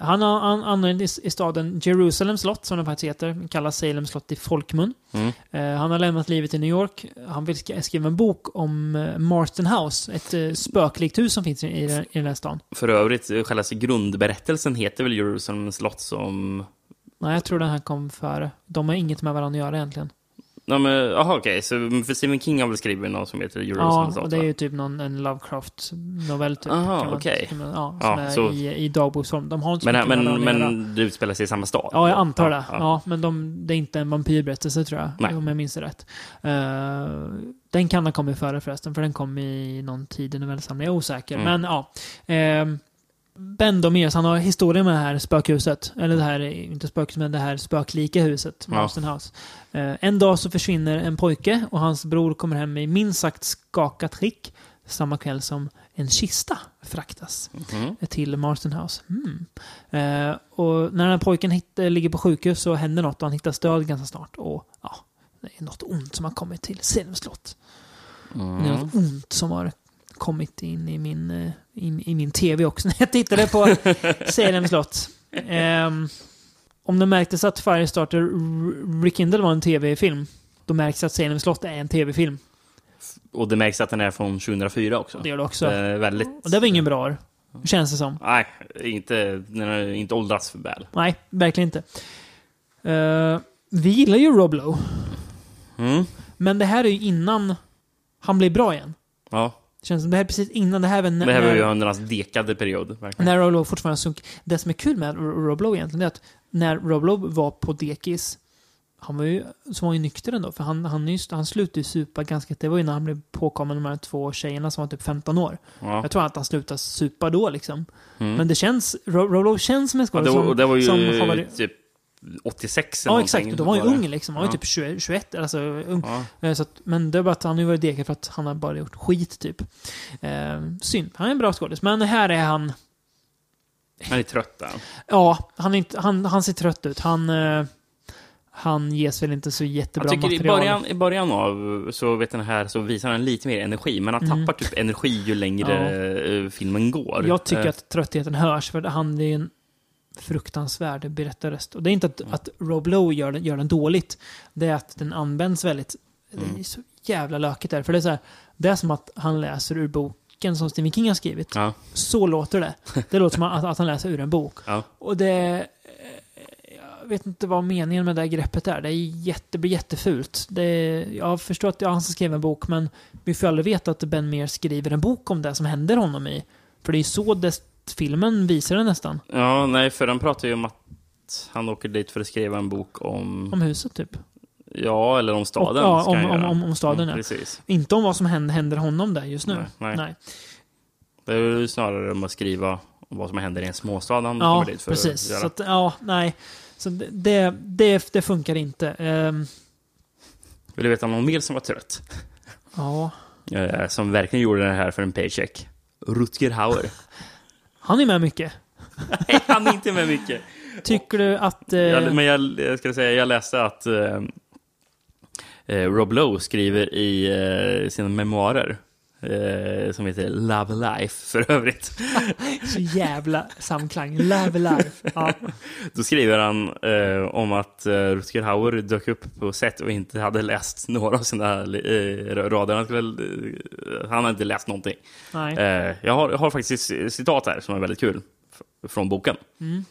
han har han använt i, i staden Jerusalem slott, som den faktiskt heter. Kallas Salem slott i folkmun. Mm. Eh, han har lämnat livet i New York. Han vill sk- skriva en bok om eh, Marston House, ett eh, spöklikt hus som finns i, i, den- i den här stan. För övrigt, eh, själva grundberättelsen heter väl Jerusalem slott som... Nej, jag tror den här kom före. De har inget med varandra att göra egentligen. Ja, men, aha, okej. Så för Stephen King har väl skrivit något som heter Jerusalem Ja, och det är ju typ någon, en Lovecraft-novell typ. Aha, kan man- okej. man- Ja, Ja, som är så- i, i dagboksform. De har inte Men, men, men det utspelar sig i samma stad? Ja, jag antar det. Ja, Ja, ja. men de, det är inte en vampyrberättelse tror jag. Nej. Om jag minns rätt. Eh, Den kan ha kommit före förresten, för den kom i någon tid i novellsamlingen. Jag är osäker. Mm. Men ja. Eh, ben Domiers, han har historia med det här spökhuset. Eller det här, inte spökhuset, men det här spöklika huset. Ja. Marston House. Eh, en dag så försvinner en pojke och hans bror kommer hem i minst sagt skakat skick. Samma kväll som en kista fraktas Mhm. till Marston House. Mm. Eh, och när den här pojken hit, eh, ligger på sjukhus så händer något och han hittar stöd ganska snart. Och ja, det är något ont som har kommit till Salem slott. Det är Mm. något ont som har kommit in i min, eh, in, i min tv också när jag tittade på Salem slott. Ehm, om det märktes att Firestarter Rekindle var en tv-film, då märks att Salem slott är en tv-film. Och det märks att den är från 2004 också. Det gör det också. Det väldigt... Och det var ingen bra år, känns det som. Nej, inte, den har inte åldrats för väl. Nej, verkligen inte. Eh, vi gillar ju Rob Lowe. Mm. Men det här är ju innan han blev bra igen. Ja. Känns som det här är precis innan. Det här, var när, Det här var ju hans dekade period. Verkligen. när Rob Lowe fortfarande sunk. Det som är kul med Rob Lowe egentligen är att när Rob Lowe var på dekis, han var ju, så var ju nykter ändå. För han, han, just, han slutade ju supa ganska... Det var ju när han blev påkommen med de här två tjejerna som var typ 15 år. Ja. Jag tror att han slutade supa då liksom. Mm. Men det känns... Lowe känns som en Ja, skådis det, var- som, det var ju som har varit... typ 86 eller Ja, någonting. exakt. Då var han ju ung liksom. Han var ju Ja. typ 20, 21, alltså ung. Ja. Eh, Så att, men det är bara att han ju varit dekad för att han har bara gjort skit, typ. Eh, synd. Han är en bra skådis. Men här är han... Han är trött där. Ja, han, är inte, han, han ser trött ut. Han... Eh, han ges väl inte så jättebra Jag tycker i material. början, i början av så, vet den här, så visar han lite mer energi, men han Mm. tappar typ energi ju längre eh, filmen går. Jag tycker Eh, att tröttheten hörs, för han är en fruktansvärd berättarröst. Och det är inte att, att Rob Lowe gör den, gör den dåligt. Det är att den används väldigt... Det är så jävla lökigt där. För det är så här, det är som att han läser ur boken som Stephen King har skrivit. Ja. Så låter det. Det låter som att, att han läser ur en bok. Ja. Och det... Jag vet inte vad meningen med det här greppet är. Det, är jätte, blir jättefult. Det, jag förstår att det är han som skrev en bok, men vi får aldrig veta att Ben Mer skriver en bok om det som händer honom i. För det är så det, filmen visar det nästan. Ja, nej, för den pratar ju om att han åker dit för att skriva en bok om... Om huset typ. Ja, eller om staden. Och, ja, om, om, om, om staden Mm, ja. Precis. Inte om vad som händer, händer honom där just nu. Nej, nej. Det är ju snarare om att skriva om vad som händer i en småstad han Ja, kommer dit för precis. att göra. Så att, ja, nej. Så det, det, det, det funkar inte. Ehm, Vill du veta någon mer som var trött? ja. Eh, som verkligen gjorde det här för en paycheck. Rutger Hauer. Han är med mycket. Nej, han är inte med mycket. Tycker du att... eh, Jag, men jag, jag ska säga, jag läste att eh, eh, Rob Lowe skriver i eh, sina memoarer eh, som heter Love Life för övrigt. Så jävla samklang. Love life. Ja. Då skriver han eh, om att eh, Rutger Hauer dök upp på set och inte hade läst några av sina eh, rader. Han, skulle, eh, han hade inte läst någonting. Nej. Eh, jag, har, jag har faktiskt citat här som är väldigt kul från boken. Mm.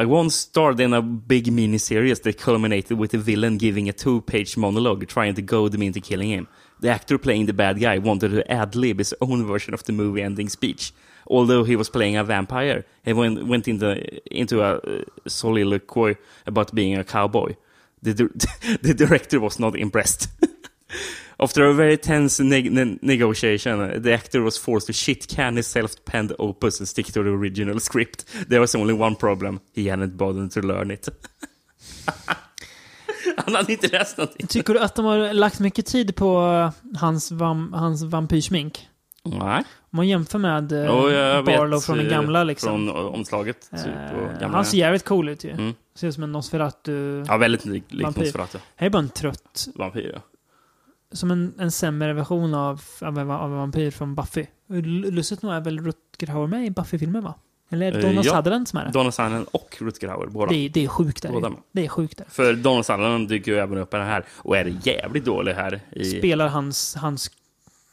I once starred in a big miniseries that culminated with the villain giving a two-page monologue trying to goad me into killing him. The actor playing the bad guy wanted to ad-lib his own version of the movie ending speech. Although he was playing a vampire, he went, went into, into a uh, soliloquy about being a cowboy. The, di- the director was not impressed. After a very tense neg- ne- negotiation, the actor was forced to shit-can his self-penned opus and stick to the original script. There was only one problem. He hadn't bothered to learn it. Han hade inte läst någonting. Tycker du att de har lagt mycket tid på hans, vam, hans vampyrsmink? Nej. Om man jämför med eh, Jo, jag vet, Barlow från den eh, gamla liksom. Från eh, omslaget. Typ, Eh, och gamla. han ser jävligt cool ut ju. Mm. Ser ut som en Nosferatu. Ja, väldigt lik. Nosferatu. Här är bara en trött, Vampyr, ja. som en, en sämre version av, av, av en vampyr från Buffy. Lustigt nog är väl Rutger Hauer med i Buffy-filmen va? Eller är det Eh, Donald ja. Sutherland som är det? Donald Sutherland och Rutger Hauer, båda. Det är, det är sjukt där Båda. Det är sjukt där. För Donald Sutherland dyker ju även upp i den här och är jävligt dålig här. I... Spelar hans, hans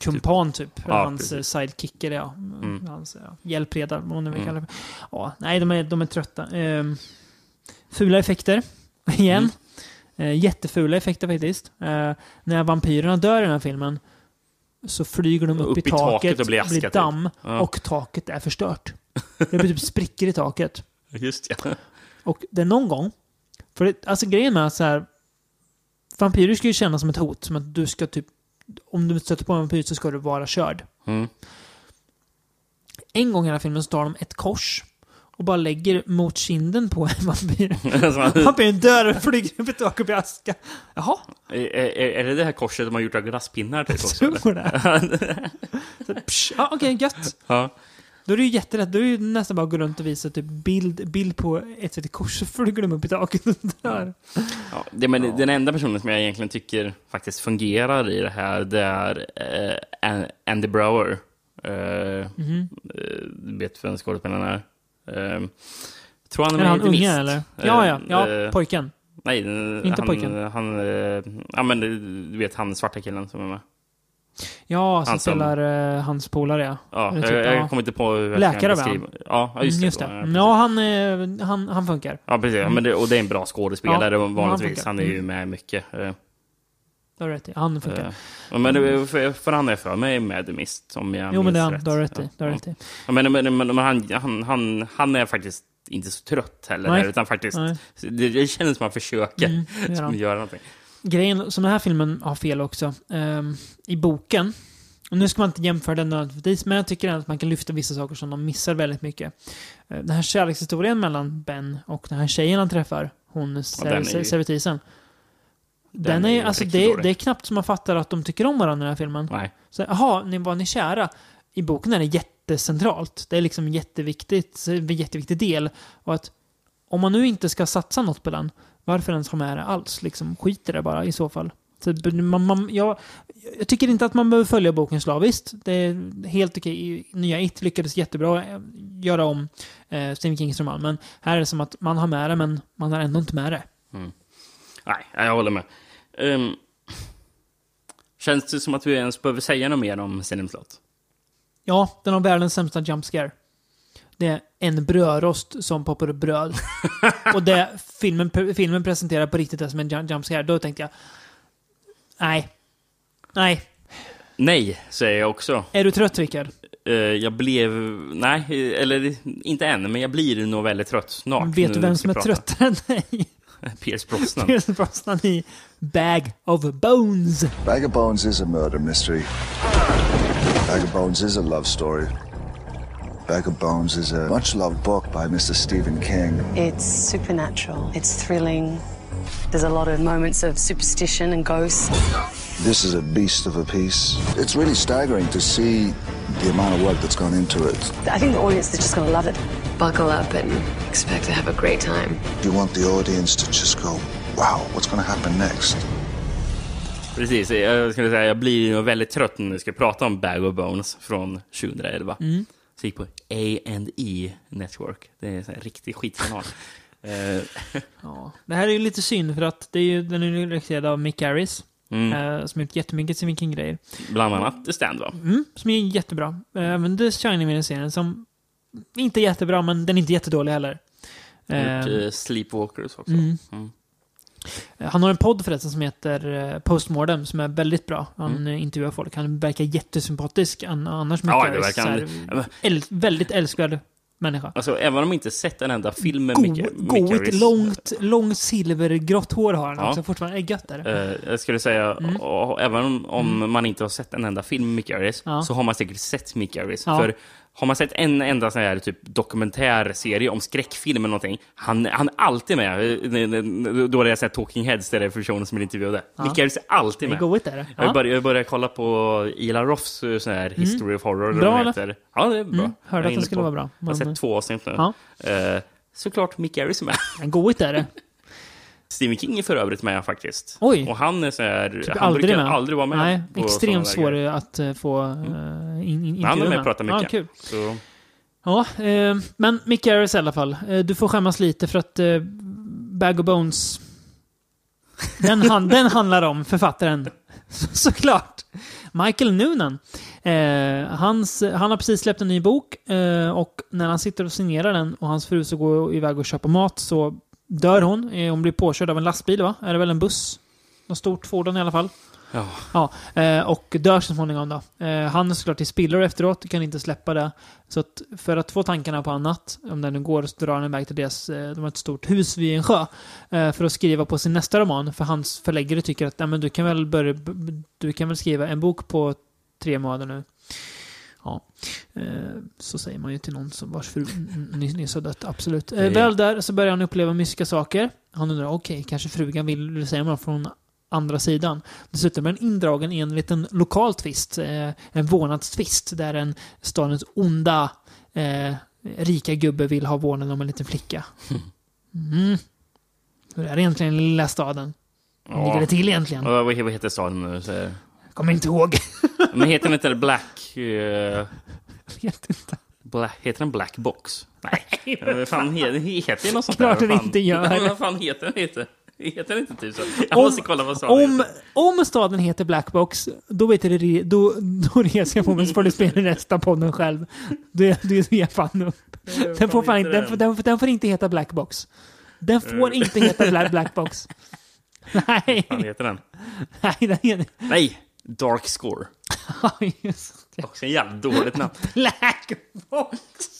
kumpan typ. Ja, hans precis. eh, sidekicker, ja. Mm. Hans ja, hjälpreda, vad man nu vill Mm. kalla det. Ja, nej, de är, de är trötta. Ehm, fula effekter, igen. Mm. Eh, jättefula effekter faktiskt. Eh, när vampyrerna dör i den här filmen så flyger de upp, Upp i, i taket taket, och blir aska, typ. damm Ja. och taket är förstört. Det blir typ sprickor i taket. Just ja. Och det är någon gång, för det, alltså grejen med att så här, vampyrer ska ju kännas som ett hot, som att du ska typ om du stöter på en vampyr så ska du vara körd. Mm. En gång i den här filmen så tar de ett kors och bara lägger mot kinden på en vampyr. Alltså, Vampyren dör och flyger upp tak upp i aska. Jaha, är, är, är det det här korset de har gjort av glasspinnar också? jag tror det. Okej, gött. ja. Då är det ju jättelätt. Då är det ju nästan bara att gå runt och visa typ bild, bild på ett sätt i kors så flyger de upp i taket och dör. Ja, det, men Den enda personen som jag egentligen tycker faktiskt fungerar i det här, det är eh, An- Andy Brower. Eh, Mhm. eh, Du vet vem skådespelaren är? Eh, tror han är Är han Mist. unge eller? Ja, ja. Ja, Eh, pojken. Nej, Inte han, pojken. Han, eh, ja men du vet han svarta killen som är med. Ja, som han spelar uh, hans polare ja. Ja, Eller jag, typ, jag ja. kommer inte på hur jag Läkare va? beskriva- Ja, just Mm, det. Just det. Ja, Ja, han, är- han, han funkar. Ja, precis. Ja, men det, och det är en bra skådespelare Ja, han vanligtvis. funkar. Han är ju Mm. med mycket. eh, Det har du rätt i. Han funkar. eh, ja, men det, för, för han är för mig med The Mist, om jag Jo, men det är han. Du har rätt i. Ja. Du. Ja, men, men, men, men han, han, han, han är faktiskt inte så trött heller, Nej. utan faktiskt... Det, det känns som att han försöker Mm, gör han. göra någonting. Grejen som den här filmen har fel också. ehm, I boken, och nu ska man inte jämföra den nödvändigtvis, men jag tycker ändå att man kan lyfta vissa saker som de missar väldigt mycket. Eh, Den här kärlekshistorien mellan Ben och den här tjejen han träffar, hon den är ser- ju- servitrisen. Den, är, alltså det, det är knappt som man fattar att de tycker om varandra i den här filmen. Nej. Så, ni var ni kära? I boken är det jättecentralt. Det är liksom jätteviktigt, en jätteviktig del. Och att om man nu inte ska satsa något på den, varför ens ha med det alls? Liksom, skit i det bara i så fall. Så, man, man, jag, jag tycker inte att man behöver följa boken slaviskt. Det är helt okej. Nya It lyckades jättebra eh, göra om eh, Stephen Kings roman. Men här är det som att man har med det, men man har ändå inte med det. Nej, jag håller med. Um, känns det som att vi ens behöver säga något mer om Cinemslott? Ja, den har världens sämsta jump scare. Det är en brödrost som poppar upp bröd. och det filmen, filmen presenterar på riktigt det som en jump scare. Då tänkte jag... Nej. Nej. Nej, säger jag också. Är du trött, Rickard? Eh, jag blev... Nej, eller inte än, men jag blir nog väldigt trött snart. Vet du vem som är prata. tröttare än dig? Pierce Brosnan. Pierce Brosnan i Bag of Bones. Bag of Bones is a murder mystery. Bag of Bones is a love story. Bag of Bones is a much loved book by Mr. Stephen King. It's supernatural. It's thrilling. There's a lot of moments of superstition and ghosts. This is a beast of a piece. It's really staggering to see the amount of work that's gone into it. I think the audience is just going to love it. Buckle up and expect to have a great time. You want the audience to just go, wow, what's going to happen next? Precis, jag skulle säga jag blir nog väldigt trött när vi ska prata om Bag of Bones från 2011. Mm. Så gick på A&E Network. Det är en sån här riktig skitkanal. Eh, Ja. Det här är ju lite synd för att det är ju, den är ju regisserad av Mick Harris. Mm. Eh, som gjort jättemycket Stephen King-grejer. Bland annat The Stand, va? Mm, som är jättebra. Eh, Även The Shining-serien som inte är jättebra, men den är inte jättedålig heller. Gjort Eh, eh, Sleepwalkers också. mm. Mm. Han har en podd förresten som heter eh, Postmortem som är väldigt bra. Han Mm. eh, intervjuar folk. Han verkar jättesympatisk. Han, annars Ja, Harris, det verkar så här, äl, väldigt älskvärd människa. Alltså, även om inte sett en enda film med Mick, Goigt, långt, långt silvergrått hår har han Ja. också. Fortfarande är gött där. Eh, jag skulle säga, Mm. och, även om, om man inte har sett en enda film med Mick Harris, Ja. så har man säkert sett Mick Harris. Ja. För har man sett en enda sån här typ dokumentärserie om skräckfilm eller någonting, han, han är alltid med. Eh, Då har jag sett Talking Heads, det är personen som blir intervjuade. Ja. Mick Harris är alltid Det är med. goigt är. Jag Ja. började, jag började kolla på Ila eh, sån här History of Horror. Bra, eller? Ja, det är bra. Mm, hörde är att den skulle på- vara bra, Jag har men- sett två avsnitt nu. Ja. Eh, såklart Mick Harris är med. Men goigt är det. Stephen King är för övrigt med faktiskt. Oj. Och han är så här, Typ han aldrig brukar med. aldrig vara med. Nej, på extremt svår att eh, få uh, in, in, han är med och pratar mycket. Ja, kul. Så, Ja, eh, men Mick Harris i alla fall. Eh, du får skämmas lite för att eh, Bag of Bones... Den, han, den handlar om författaren. Så, såklart. Michael Noonan. Eh, hans, han har precis släppt en ny bok eh, och när han sitter och signerar den och hans fru så går iväg och köper mat så dör hon. Eh, hon blir påkörd av en lastbil, va? Är det väl en buss? Något stort fordon i alla fall. Ja. Ja, eh, och dör så småningom då. Eh, han är såklart till spillror efteråt, kan inte släppa det. Så att för att få tankarna på annat, om det nu går, så drar han iväg till deras, de har ett stort hus vid en sjö, för att skriva på sin nästa roman. För hans förläggare tycker att, men du kan väl börja, du kan väl skriva en bok på tre månader nu. Ja, eh, så säger man ju till någon som vars fru nyss har dött, absolut. Eh, väl där så börjar han uppleva mystiska saker. Han undrar, okej, kanske frugan vill, vill säga något från andra sidan. Dessutom är han indragen i en liten lokal tvist, eh, en vårdnadstvist, där en stadens onda eh, rika gubbe vill ha vårdnaden om en liten flicka. Mm. Hur är det egentligen i den lilla staden? Hur ligger det till egentligen? Vad, heter staden nu? Kommer inte ihåg. Men heter den inte Black... Uh, vet inte. Black, heter den Black Box? Nej. Vad fan heter, heter det något sånt Klart där? den Vad fan- inte gör. Vad fan heter den? Heter, heter den inte typ så? Jag Om- måste kolla vad staden Om, heter. om staden heter Blackbox, då vet du det, då, då reser jag på mig så får du spela resten av podden själv. Det, det ger jag fan upp. Den får, fan inte, den, den, den får inte heta Blackbox. Den får inte heta Black, Blackbox. Nej. Vad heter den? Nej, den heter... Nej! Dark Score. Just det. Också en jävla dåligt namn. Blackbox!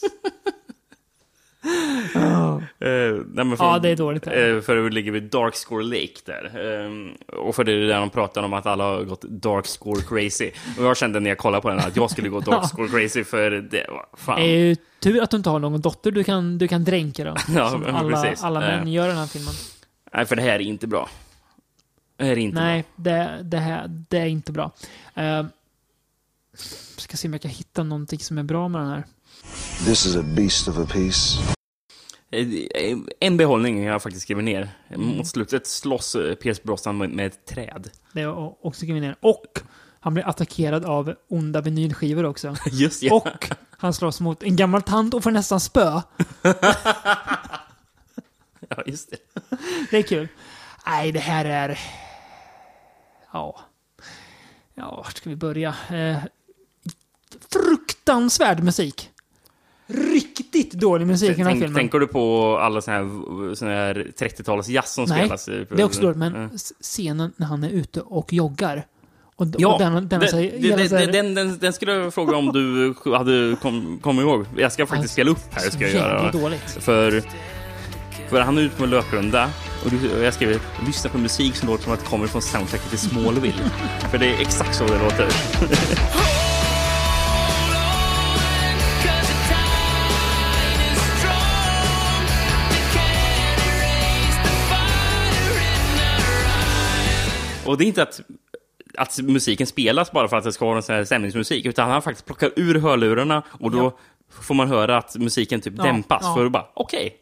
Eh, nej, men Ja, det är dåligt. Uh, för det ligger vid Dark Score Lake där. Ehm, och för det är där de pratar om att alla har gått Dark Score crazy. Och jag kände när jag kollade på den att jag skulle gå Dark. Score crazy för det var fan. Det är ju tur att du inte har någon dotter du kan, du kan dränka då. Ja, som alla, precis. alla män Eh. gör i den här filmen. Nej, för det här är inte bra. Det är inte Nej, det, det, här, det är inte bra. Uh, ska se om jag kan hitta någonting som är bra med den här. This is a beast of a piece. Eh, En behållning jag faktiskt skriver ner. Mot slutet slåss eh, Pierce Brosnan med, ett träd. Det är också skrivit ner. Och han blir attackerad av onda vinylskivor också. Just ja. Och han slåss mot en gammal tant och får nästan spö. Ja, just det. Det är kul. Nej, det här är... Ja. Ja, vart ska vi börja? Eh, fruktansvärd musik. Riktigt dålig musik i den här Tänk, filmen. tänker du på alla såna här, såna här 30-tals jazz som Nej, spelas? i- det är också dåligt. Men Mm. scenen när han är ute och joggar. Och, Ja, och den, den, den, den, den, skulle jag fråga om du hade kommit kom ihåg. Jag ska faktiskt spela upp här. Ska jag göra. Dåligt. För, för han är ute på en löprunda och jag skriver lyssna på musik som låter som att det kommer från soundtracket till Smallville. för det är exakt så det låter. Och det är inte att, att musiken spelas bara för att det ska vara en sån här stämningsmusik, utan han faktiskt plockar ur hörlurarna och då får man höra att musiken typ Ja, dämpas. ja. För att bara, okej.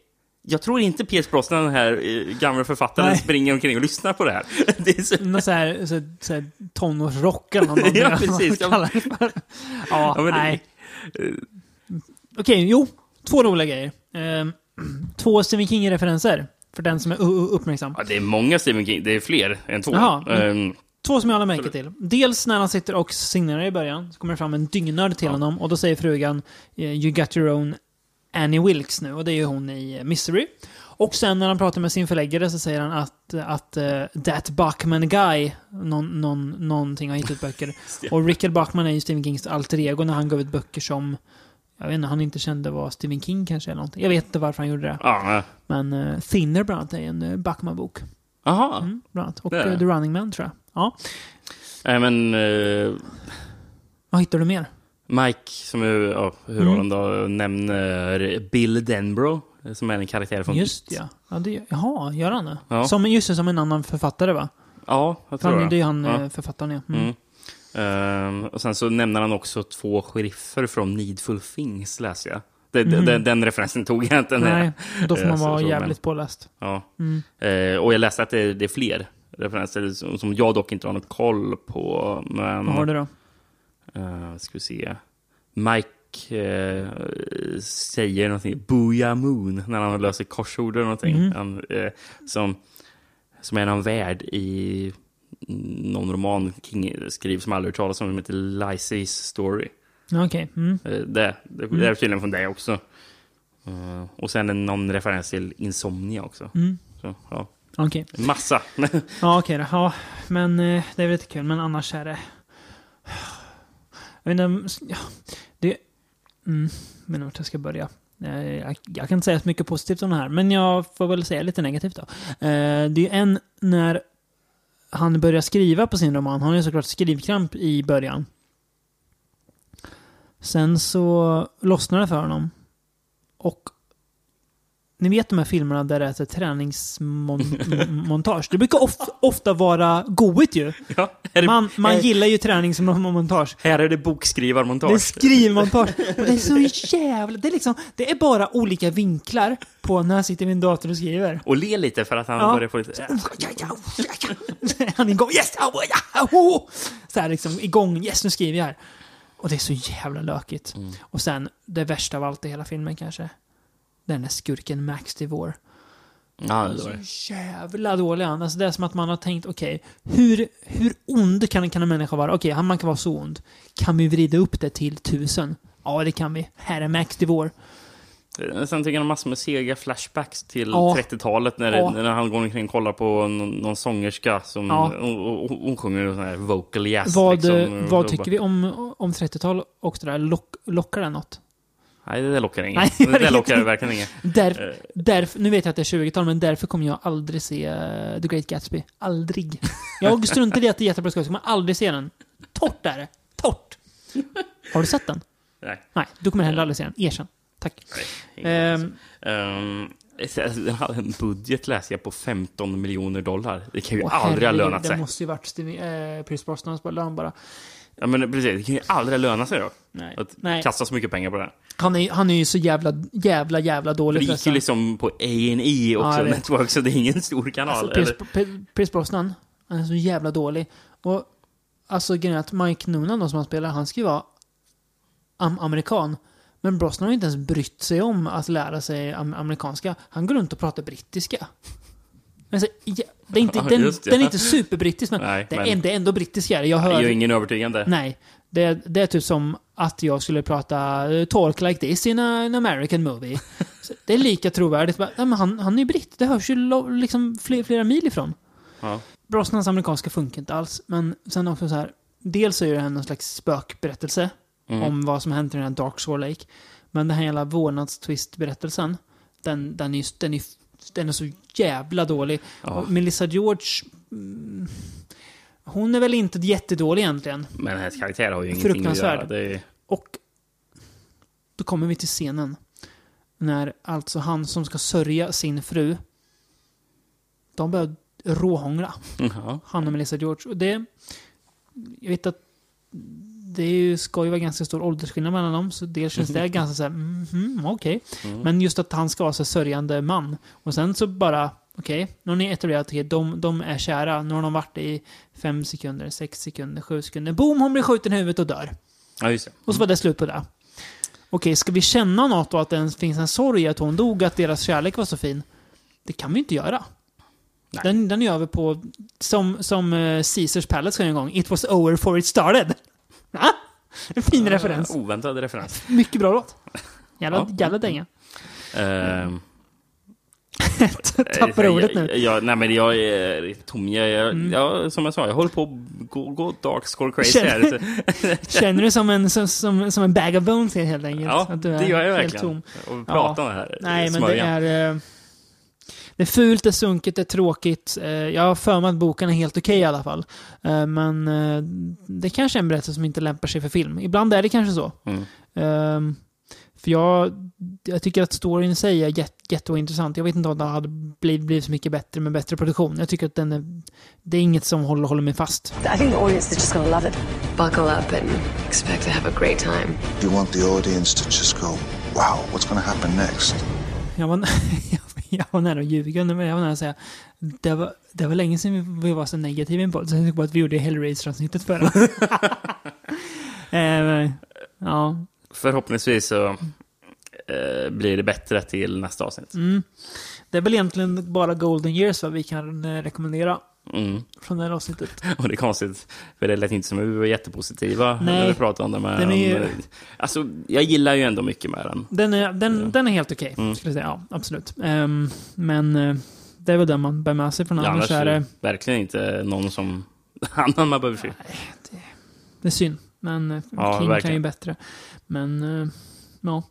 Jag tror inte Pierce Brosnan, den här eh, gamla författaren, Nej. springer omkring och lyssnar på det här. Det är så... Någon så här, så, så här tonårsrock eller något. Ja, precis. Ja. Ja, Ja, men det- nej. Okej, jo. Två roliga grejer. Ehm, två Stephen King-referenser. För den som är uppmärksam. Ja, det är många Stephen King, det är fler än två. Jaha, Ehm, Två som jag håller märke till. Dels när han sitter och signerar i början, så kommer det fram en dygnörd till honom och då säger frugan eh, You got your own Annie Wilkes nu och det är ju hon i eh, Misery. Och sen när han pratar med sin förläggare så säger han att, att eh, That Bachman Guy, någon, någon, någonting har hittat ut böcker. Och Richard Bachman är ju Stephen Kings alter ego när han gav ut böcker som jag vet inte, han inte kände var Stephen King kanske eller någonting. Jag vet inte varför han gjorde det. ja, Men uh, Thinner bland annat är en uh, Bachman-bok. Aha. Mm, bland annat. Och eh, det. The Running Man tror jag. Ja. Nej, men eh, Vad hittar du mer? Mike, som är ja, huvudrollen då, nämner Bill Denbrough, eh, som är en karaktär från Just It. ja. ja det, jaha, gör han det? Ja. Som, just det, som en annan författare va? Ja, jag tror Fan, det. det är han Ja. eh, författaren ja. Mm. Mm. Ehm, och sen så nämner han också två sheriffer från Needful Things, läser jag. Det, Mhm. den, den referensen tog jag inte. Nej, då får Eh, man så- vara så, men- jävligt påläst. Ja. Mm. Eh, och jag läste att det, det är fler referenser som, jag dock inte har någon koll på. Men, Vad har du då? Uh, ska vi se. Mike eh, säger någonting, Booyah Moon, när han löser korsord eller någonting. Mhm. Han, eh, som, som är någon värld i någon roman King skriver som aldrig hört talas om, som heter Lysis Story. Okej. Mm. Eh, det, det, det är tydligen från det också. Och sen någon referens till Insomnia också. Mm. Så, ja. Okej. Massa. Ja, okej då. Ja, men det är väl lite kul. Men annars är det... Jag vet inte, ja, det... Mm, jag vet inte vart jag ska börja. Eh, jag, jag kan inte säga så mycket positivt om det här, men jag får väl säga lite negativt då. Eh, Det är en när han börjar skriva på sin roman. Han har ju såklart skrivkramp i början. Sen så lossnar det för honom. Och ni vet de här filmerna där det är träningsmontage. Det brukar of, ofta vara goigt ju. Ja, det- Man, man är- gillar ju träningsmontage. Här är det bokskrivarmontage. Det är skrivmontage. Och det är så jävla... Det är liksom... Det är bara olika vinklar på när han sitter vid en dator och skriver. Och le lite för att han Ja. börjar få lite... Han är igång. Yes! ja. Så här liksom igång. Yes, nu skriver jag här. Och det är så jävla lökigt. Mm. Och sen, det värsta av allt i hela filmen kanske. Den är skurken Max Devore. Ja, det var det. Så jävla dålig han. Alltså det är som att man har tänkt, okej, hur, hur ond kan, kan en människa vara? Okej, han man kan vara så ond. Kan vi vrida upp det till tusen? Ja, det kan vi. Här är Max Devore. Sen tycker jag massor med sega flashbacks till Ja. 30-talet när, Ja. när han går omkring och kollar på någon, någon sångerska som Ja. och, hon sjunger sån här vocal jazz. vad liksom, eh, vad tycker vi om, om 30-tal och det där? Lock, lockar det något? Nej, det där lockar inget. Nej, det jag där lockar verkligen inget. Där, Eh, därför, nu vet jag att det är 20-tal, men därför kommer jag aldrig se eh, The Great Gatsby. Aldrig. Jag struntar i att det är jättebra skådespel, men aldrig se den. Torrt är det. Torrt. Har du sett den? Nej. Nej, du kommer heller aldrig se den. Erkänn. Tack. Ehm, Ehm, den hade en budget läser jag på 15 miljoner dollar. Det kan ju aldrig ha herregud, lönat sig. Det måste ju varit Steve, eh, Pierce Brosnans lön bara. Ja, men precis. Det kan ju aldrig löna sig då. Nej. Att Nej. kasta så mycket pengar på det. Han är, han är ju så jävla, jävla, jävla För dålig det gick ju liksom på A&E också, Ja. Network, så det är ingen stor kanal. Alltså, Pierce Brosnan, han är så jävla dålig. Och alltså grejen är att Mike Noonan då som han spelar, han ska ju vara am amerikan. Men Brosnan har ju inte ens brytt sig om att lära sig am amerikanska. Han går runt och pratar brittiska. Men så, ja, det är inte, den, just det. den är inte superbrittisk, men, Nej, det, är, men- det är ändå brittiskare. Jag Det hör... är ju ingen övertygande. Nej. Det, det är typ som att jag skulle prata eh, talk like this in a, an American movie. Så det är lika trovärdigt. Nej, men han, han är ju britt. Det hörs ju lo, liksom flera, flera mil ifrån. Ja. Brosnans amerikanska funkar inte alls. Men sen också så här. Dels är det här någon slags spökberättelse. Mm. Om vad som hänt i den här Dark Shore Lake. Men den här hela vårdnadstvist-berättelsen. Den, den, är, ju- den, är, den är så jävla dålig. Ja. Melissa George... Mm, hon är väl inte jättedålig egentligen. Men hennes karaktär har ju ingenting att göra. Det är... Och då kommer vi till scenen. När alltså han som ska sörja sin fru. De börjar råhångla. Ja. Han och Melissa George. Och det... Jag vet att det ju- ska ju vara ganska stor åldersskillnad mellan dem. Så dels känns det ganska så här, mhm, okej. Mm. Men just att han ska vara så sörjande man. Och sen så bara, okej, nu har ni etablerat att de, de är kära. Nu har de varit i fem sekunder, sex sekunder, sju sekunder. Boom, hon blir skjuten i huvudet och dör. ja, just det. Och så var det slut på det. Okej, ska vi känna något och att det finns en sorg att hon dog, att deras kärlek var så fin? Det kan vi inte göra. Den, den är över på, som, som uh, Caesars Palace en gång, It was over for it started. Ja, en fin referens. Oväntad referens. Mycket bra låt. Jävla, Ja. jävla dänga. Ehm, Tappar ordet nu. Jag, jag, nej men jag är tom. Jag, jag, Mm. jag, som jag sa, jag håller på att gå, gå dark score crazy här. Känner, känner du som en, som, som, som en bag of bones helt enkelt? Ja, Att du är det gör jag helt verkligen. tom. Och prata om det här, Nej, men smörjan. det är... Det är fult, det är sunkigt, det är tråkigt. Eh, Jag har för mig att boken är helt okej i alla fall. Eh, Men eh, det kanske är en berättelse som inte lämpar sig för film. Ibland är det kanske så. Mm. Ehm, För jag, jag tycker att storyn i sig är jätte, jätteointressant. Jag vet inte om det hade blivit, blivit så mycket bättre med bättre produktion. Jag tycker att den är, det är inget som håller, håller mig fast. I think the audience is just gonna love it. Buckle up and expect to have a great time. You want the audience to just go, wow, what's to happen next? Jag var, jag var nära att ljuga, men jag var nära att säga det var, det var länge sedan vi var så negativa i en podd, så jag tänkte på att vi gjorde Hellraiser-avsnittet förra. eh, ja. Förhoppningsvis så eh, blir det bättre till nästa avsnitt. Mm. Det är väl egentligen bara Golden Years vad vi kan eh, rekommendera Mm. från det här avsnittet. Och det är konstigt, för det lät inte som att vi var jättepositiva Nej. när vi pratade om det. Men, Den är ju- Alltså, jag gillar ju ändå mycket med den. Den är, den, den är helt okej, Mm. skulle jag säga. Ja, absolut. Ehm, men eh, Det är väl den man bär med sig från Ja, annars är det... det verkligen inte någon som annan man behöver se. Det är synd. Men eh, Ja, King kan verkligen. ju bättre. Men, eh, ja.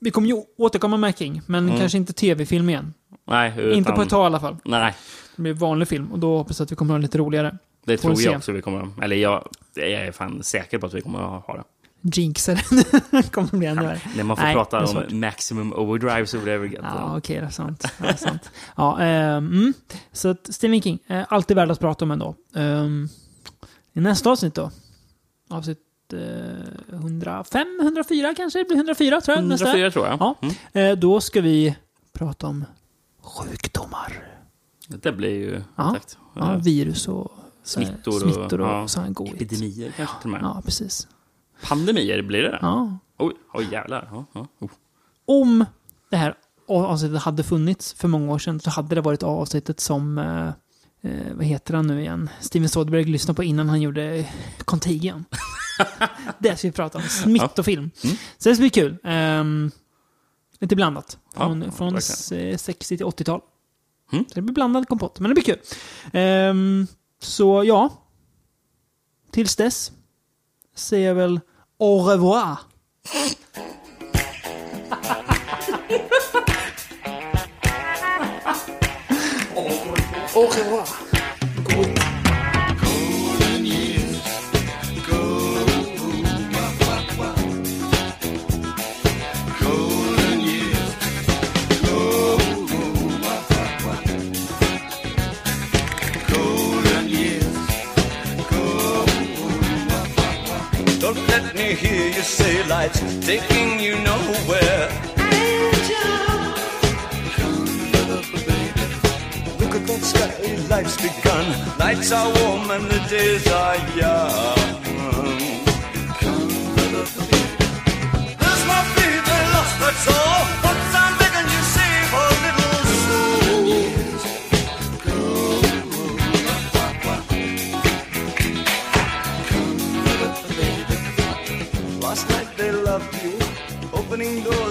Vi kommer ju återkomma med King, men Mm. kanske inte tv-film igen. Nej, utan... Inte på ett tag i alla fall. Nej, Det blir vanlig film och då hoppas jag att vi kommer att ha lite roligare. det Får tror jag se. också vi kommer Eller jag, jag är fan säker på att vi kommer att ha det. Jinxar kommer bli ännu värre. När man får Nej, prata om maximum overdrive så blir det väl. Ja, okej, det är sant. Det är sant. Ja, ehm, mm. Så att Stephen King, eh, alltid värd att prata om ändå. Um, I nästa avsnitt då? Avsnitt eh, 105, 104 kanske? Det blir 104 tror jag. nästa. 104 tror jag. Ja. Mm. Eh, då ska vi prata om sjukdomar. Det blir ju Ja, exakt. ja virus och Smittor eh, och, smittor och ja, sån godhet. epidemier kanske till och med. Ja, precis. Pandemier, blir det det? Ja. Oj, oj jävlar. Ja, ja. Oh. Om det här avsnittet hade funnits för många år sedan så hade det varit avsnittet som, eh, eh, vad heter han nu igen, Steven Soderbergh lyssnade på innan han gjorde Contagion. det ska vi prata om, smittofilm. Mm. Så det ska bli kul. Ehm, lite blandat. Ja, Från, ja, från verkligen. s- 60 till 80-tal. Mm. Så det blir blandad kompott, men det blir kul. Ehm, så ja, tills dess säger jag väl au revoir. Au revoir. your lights taking you nowhere. Angel, come lover, baby. Look at that sky, life's begun. Nights are warm and the days are young. Come, lover, baby. This must be the lost that's all. lindo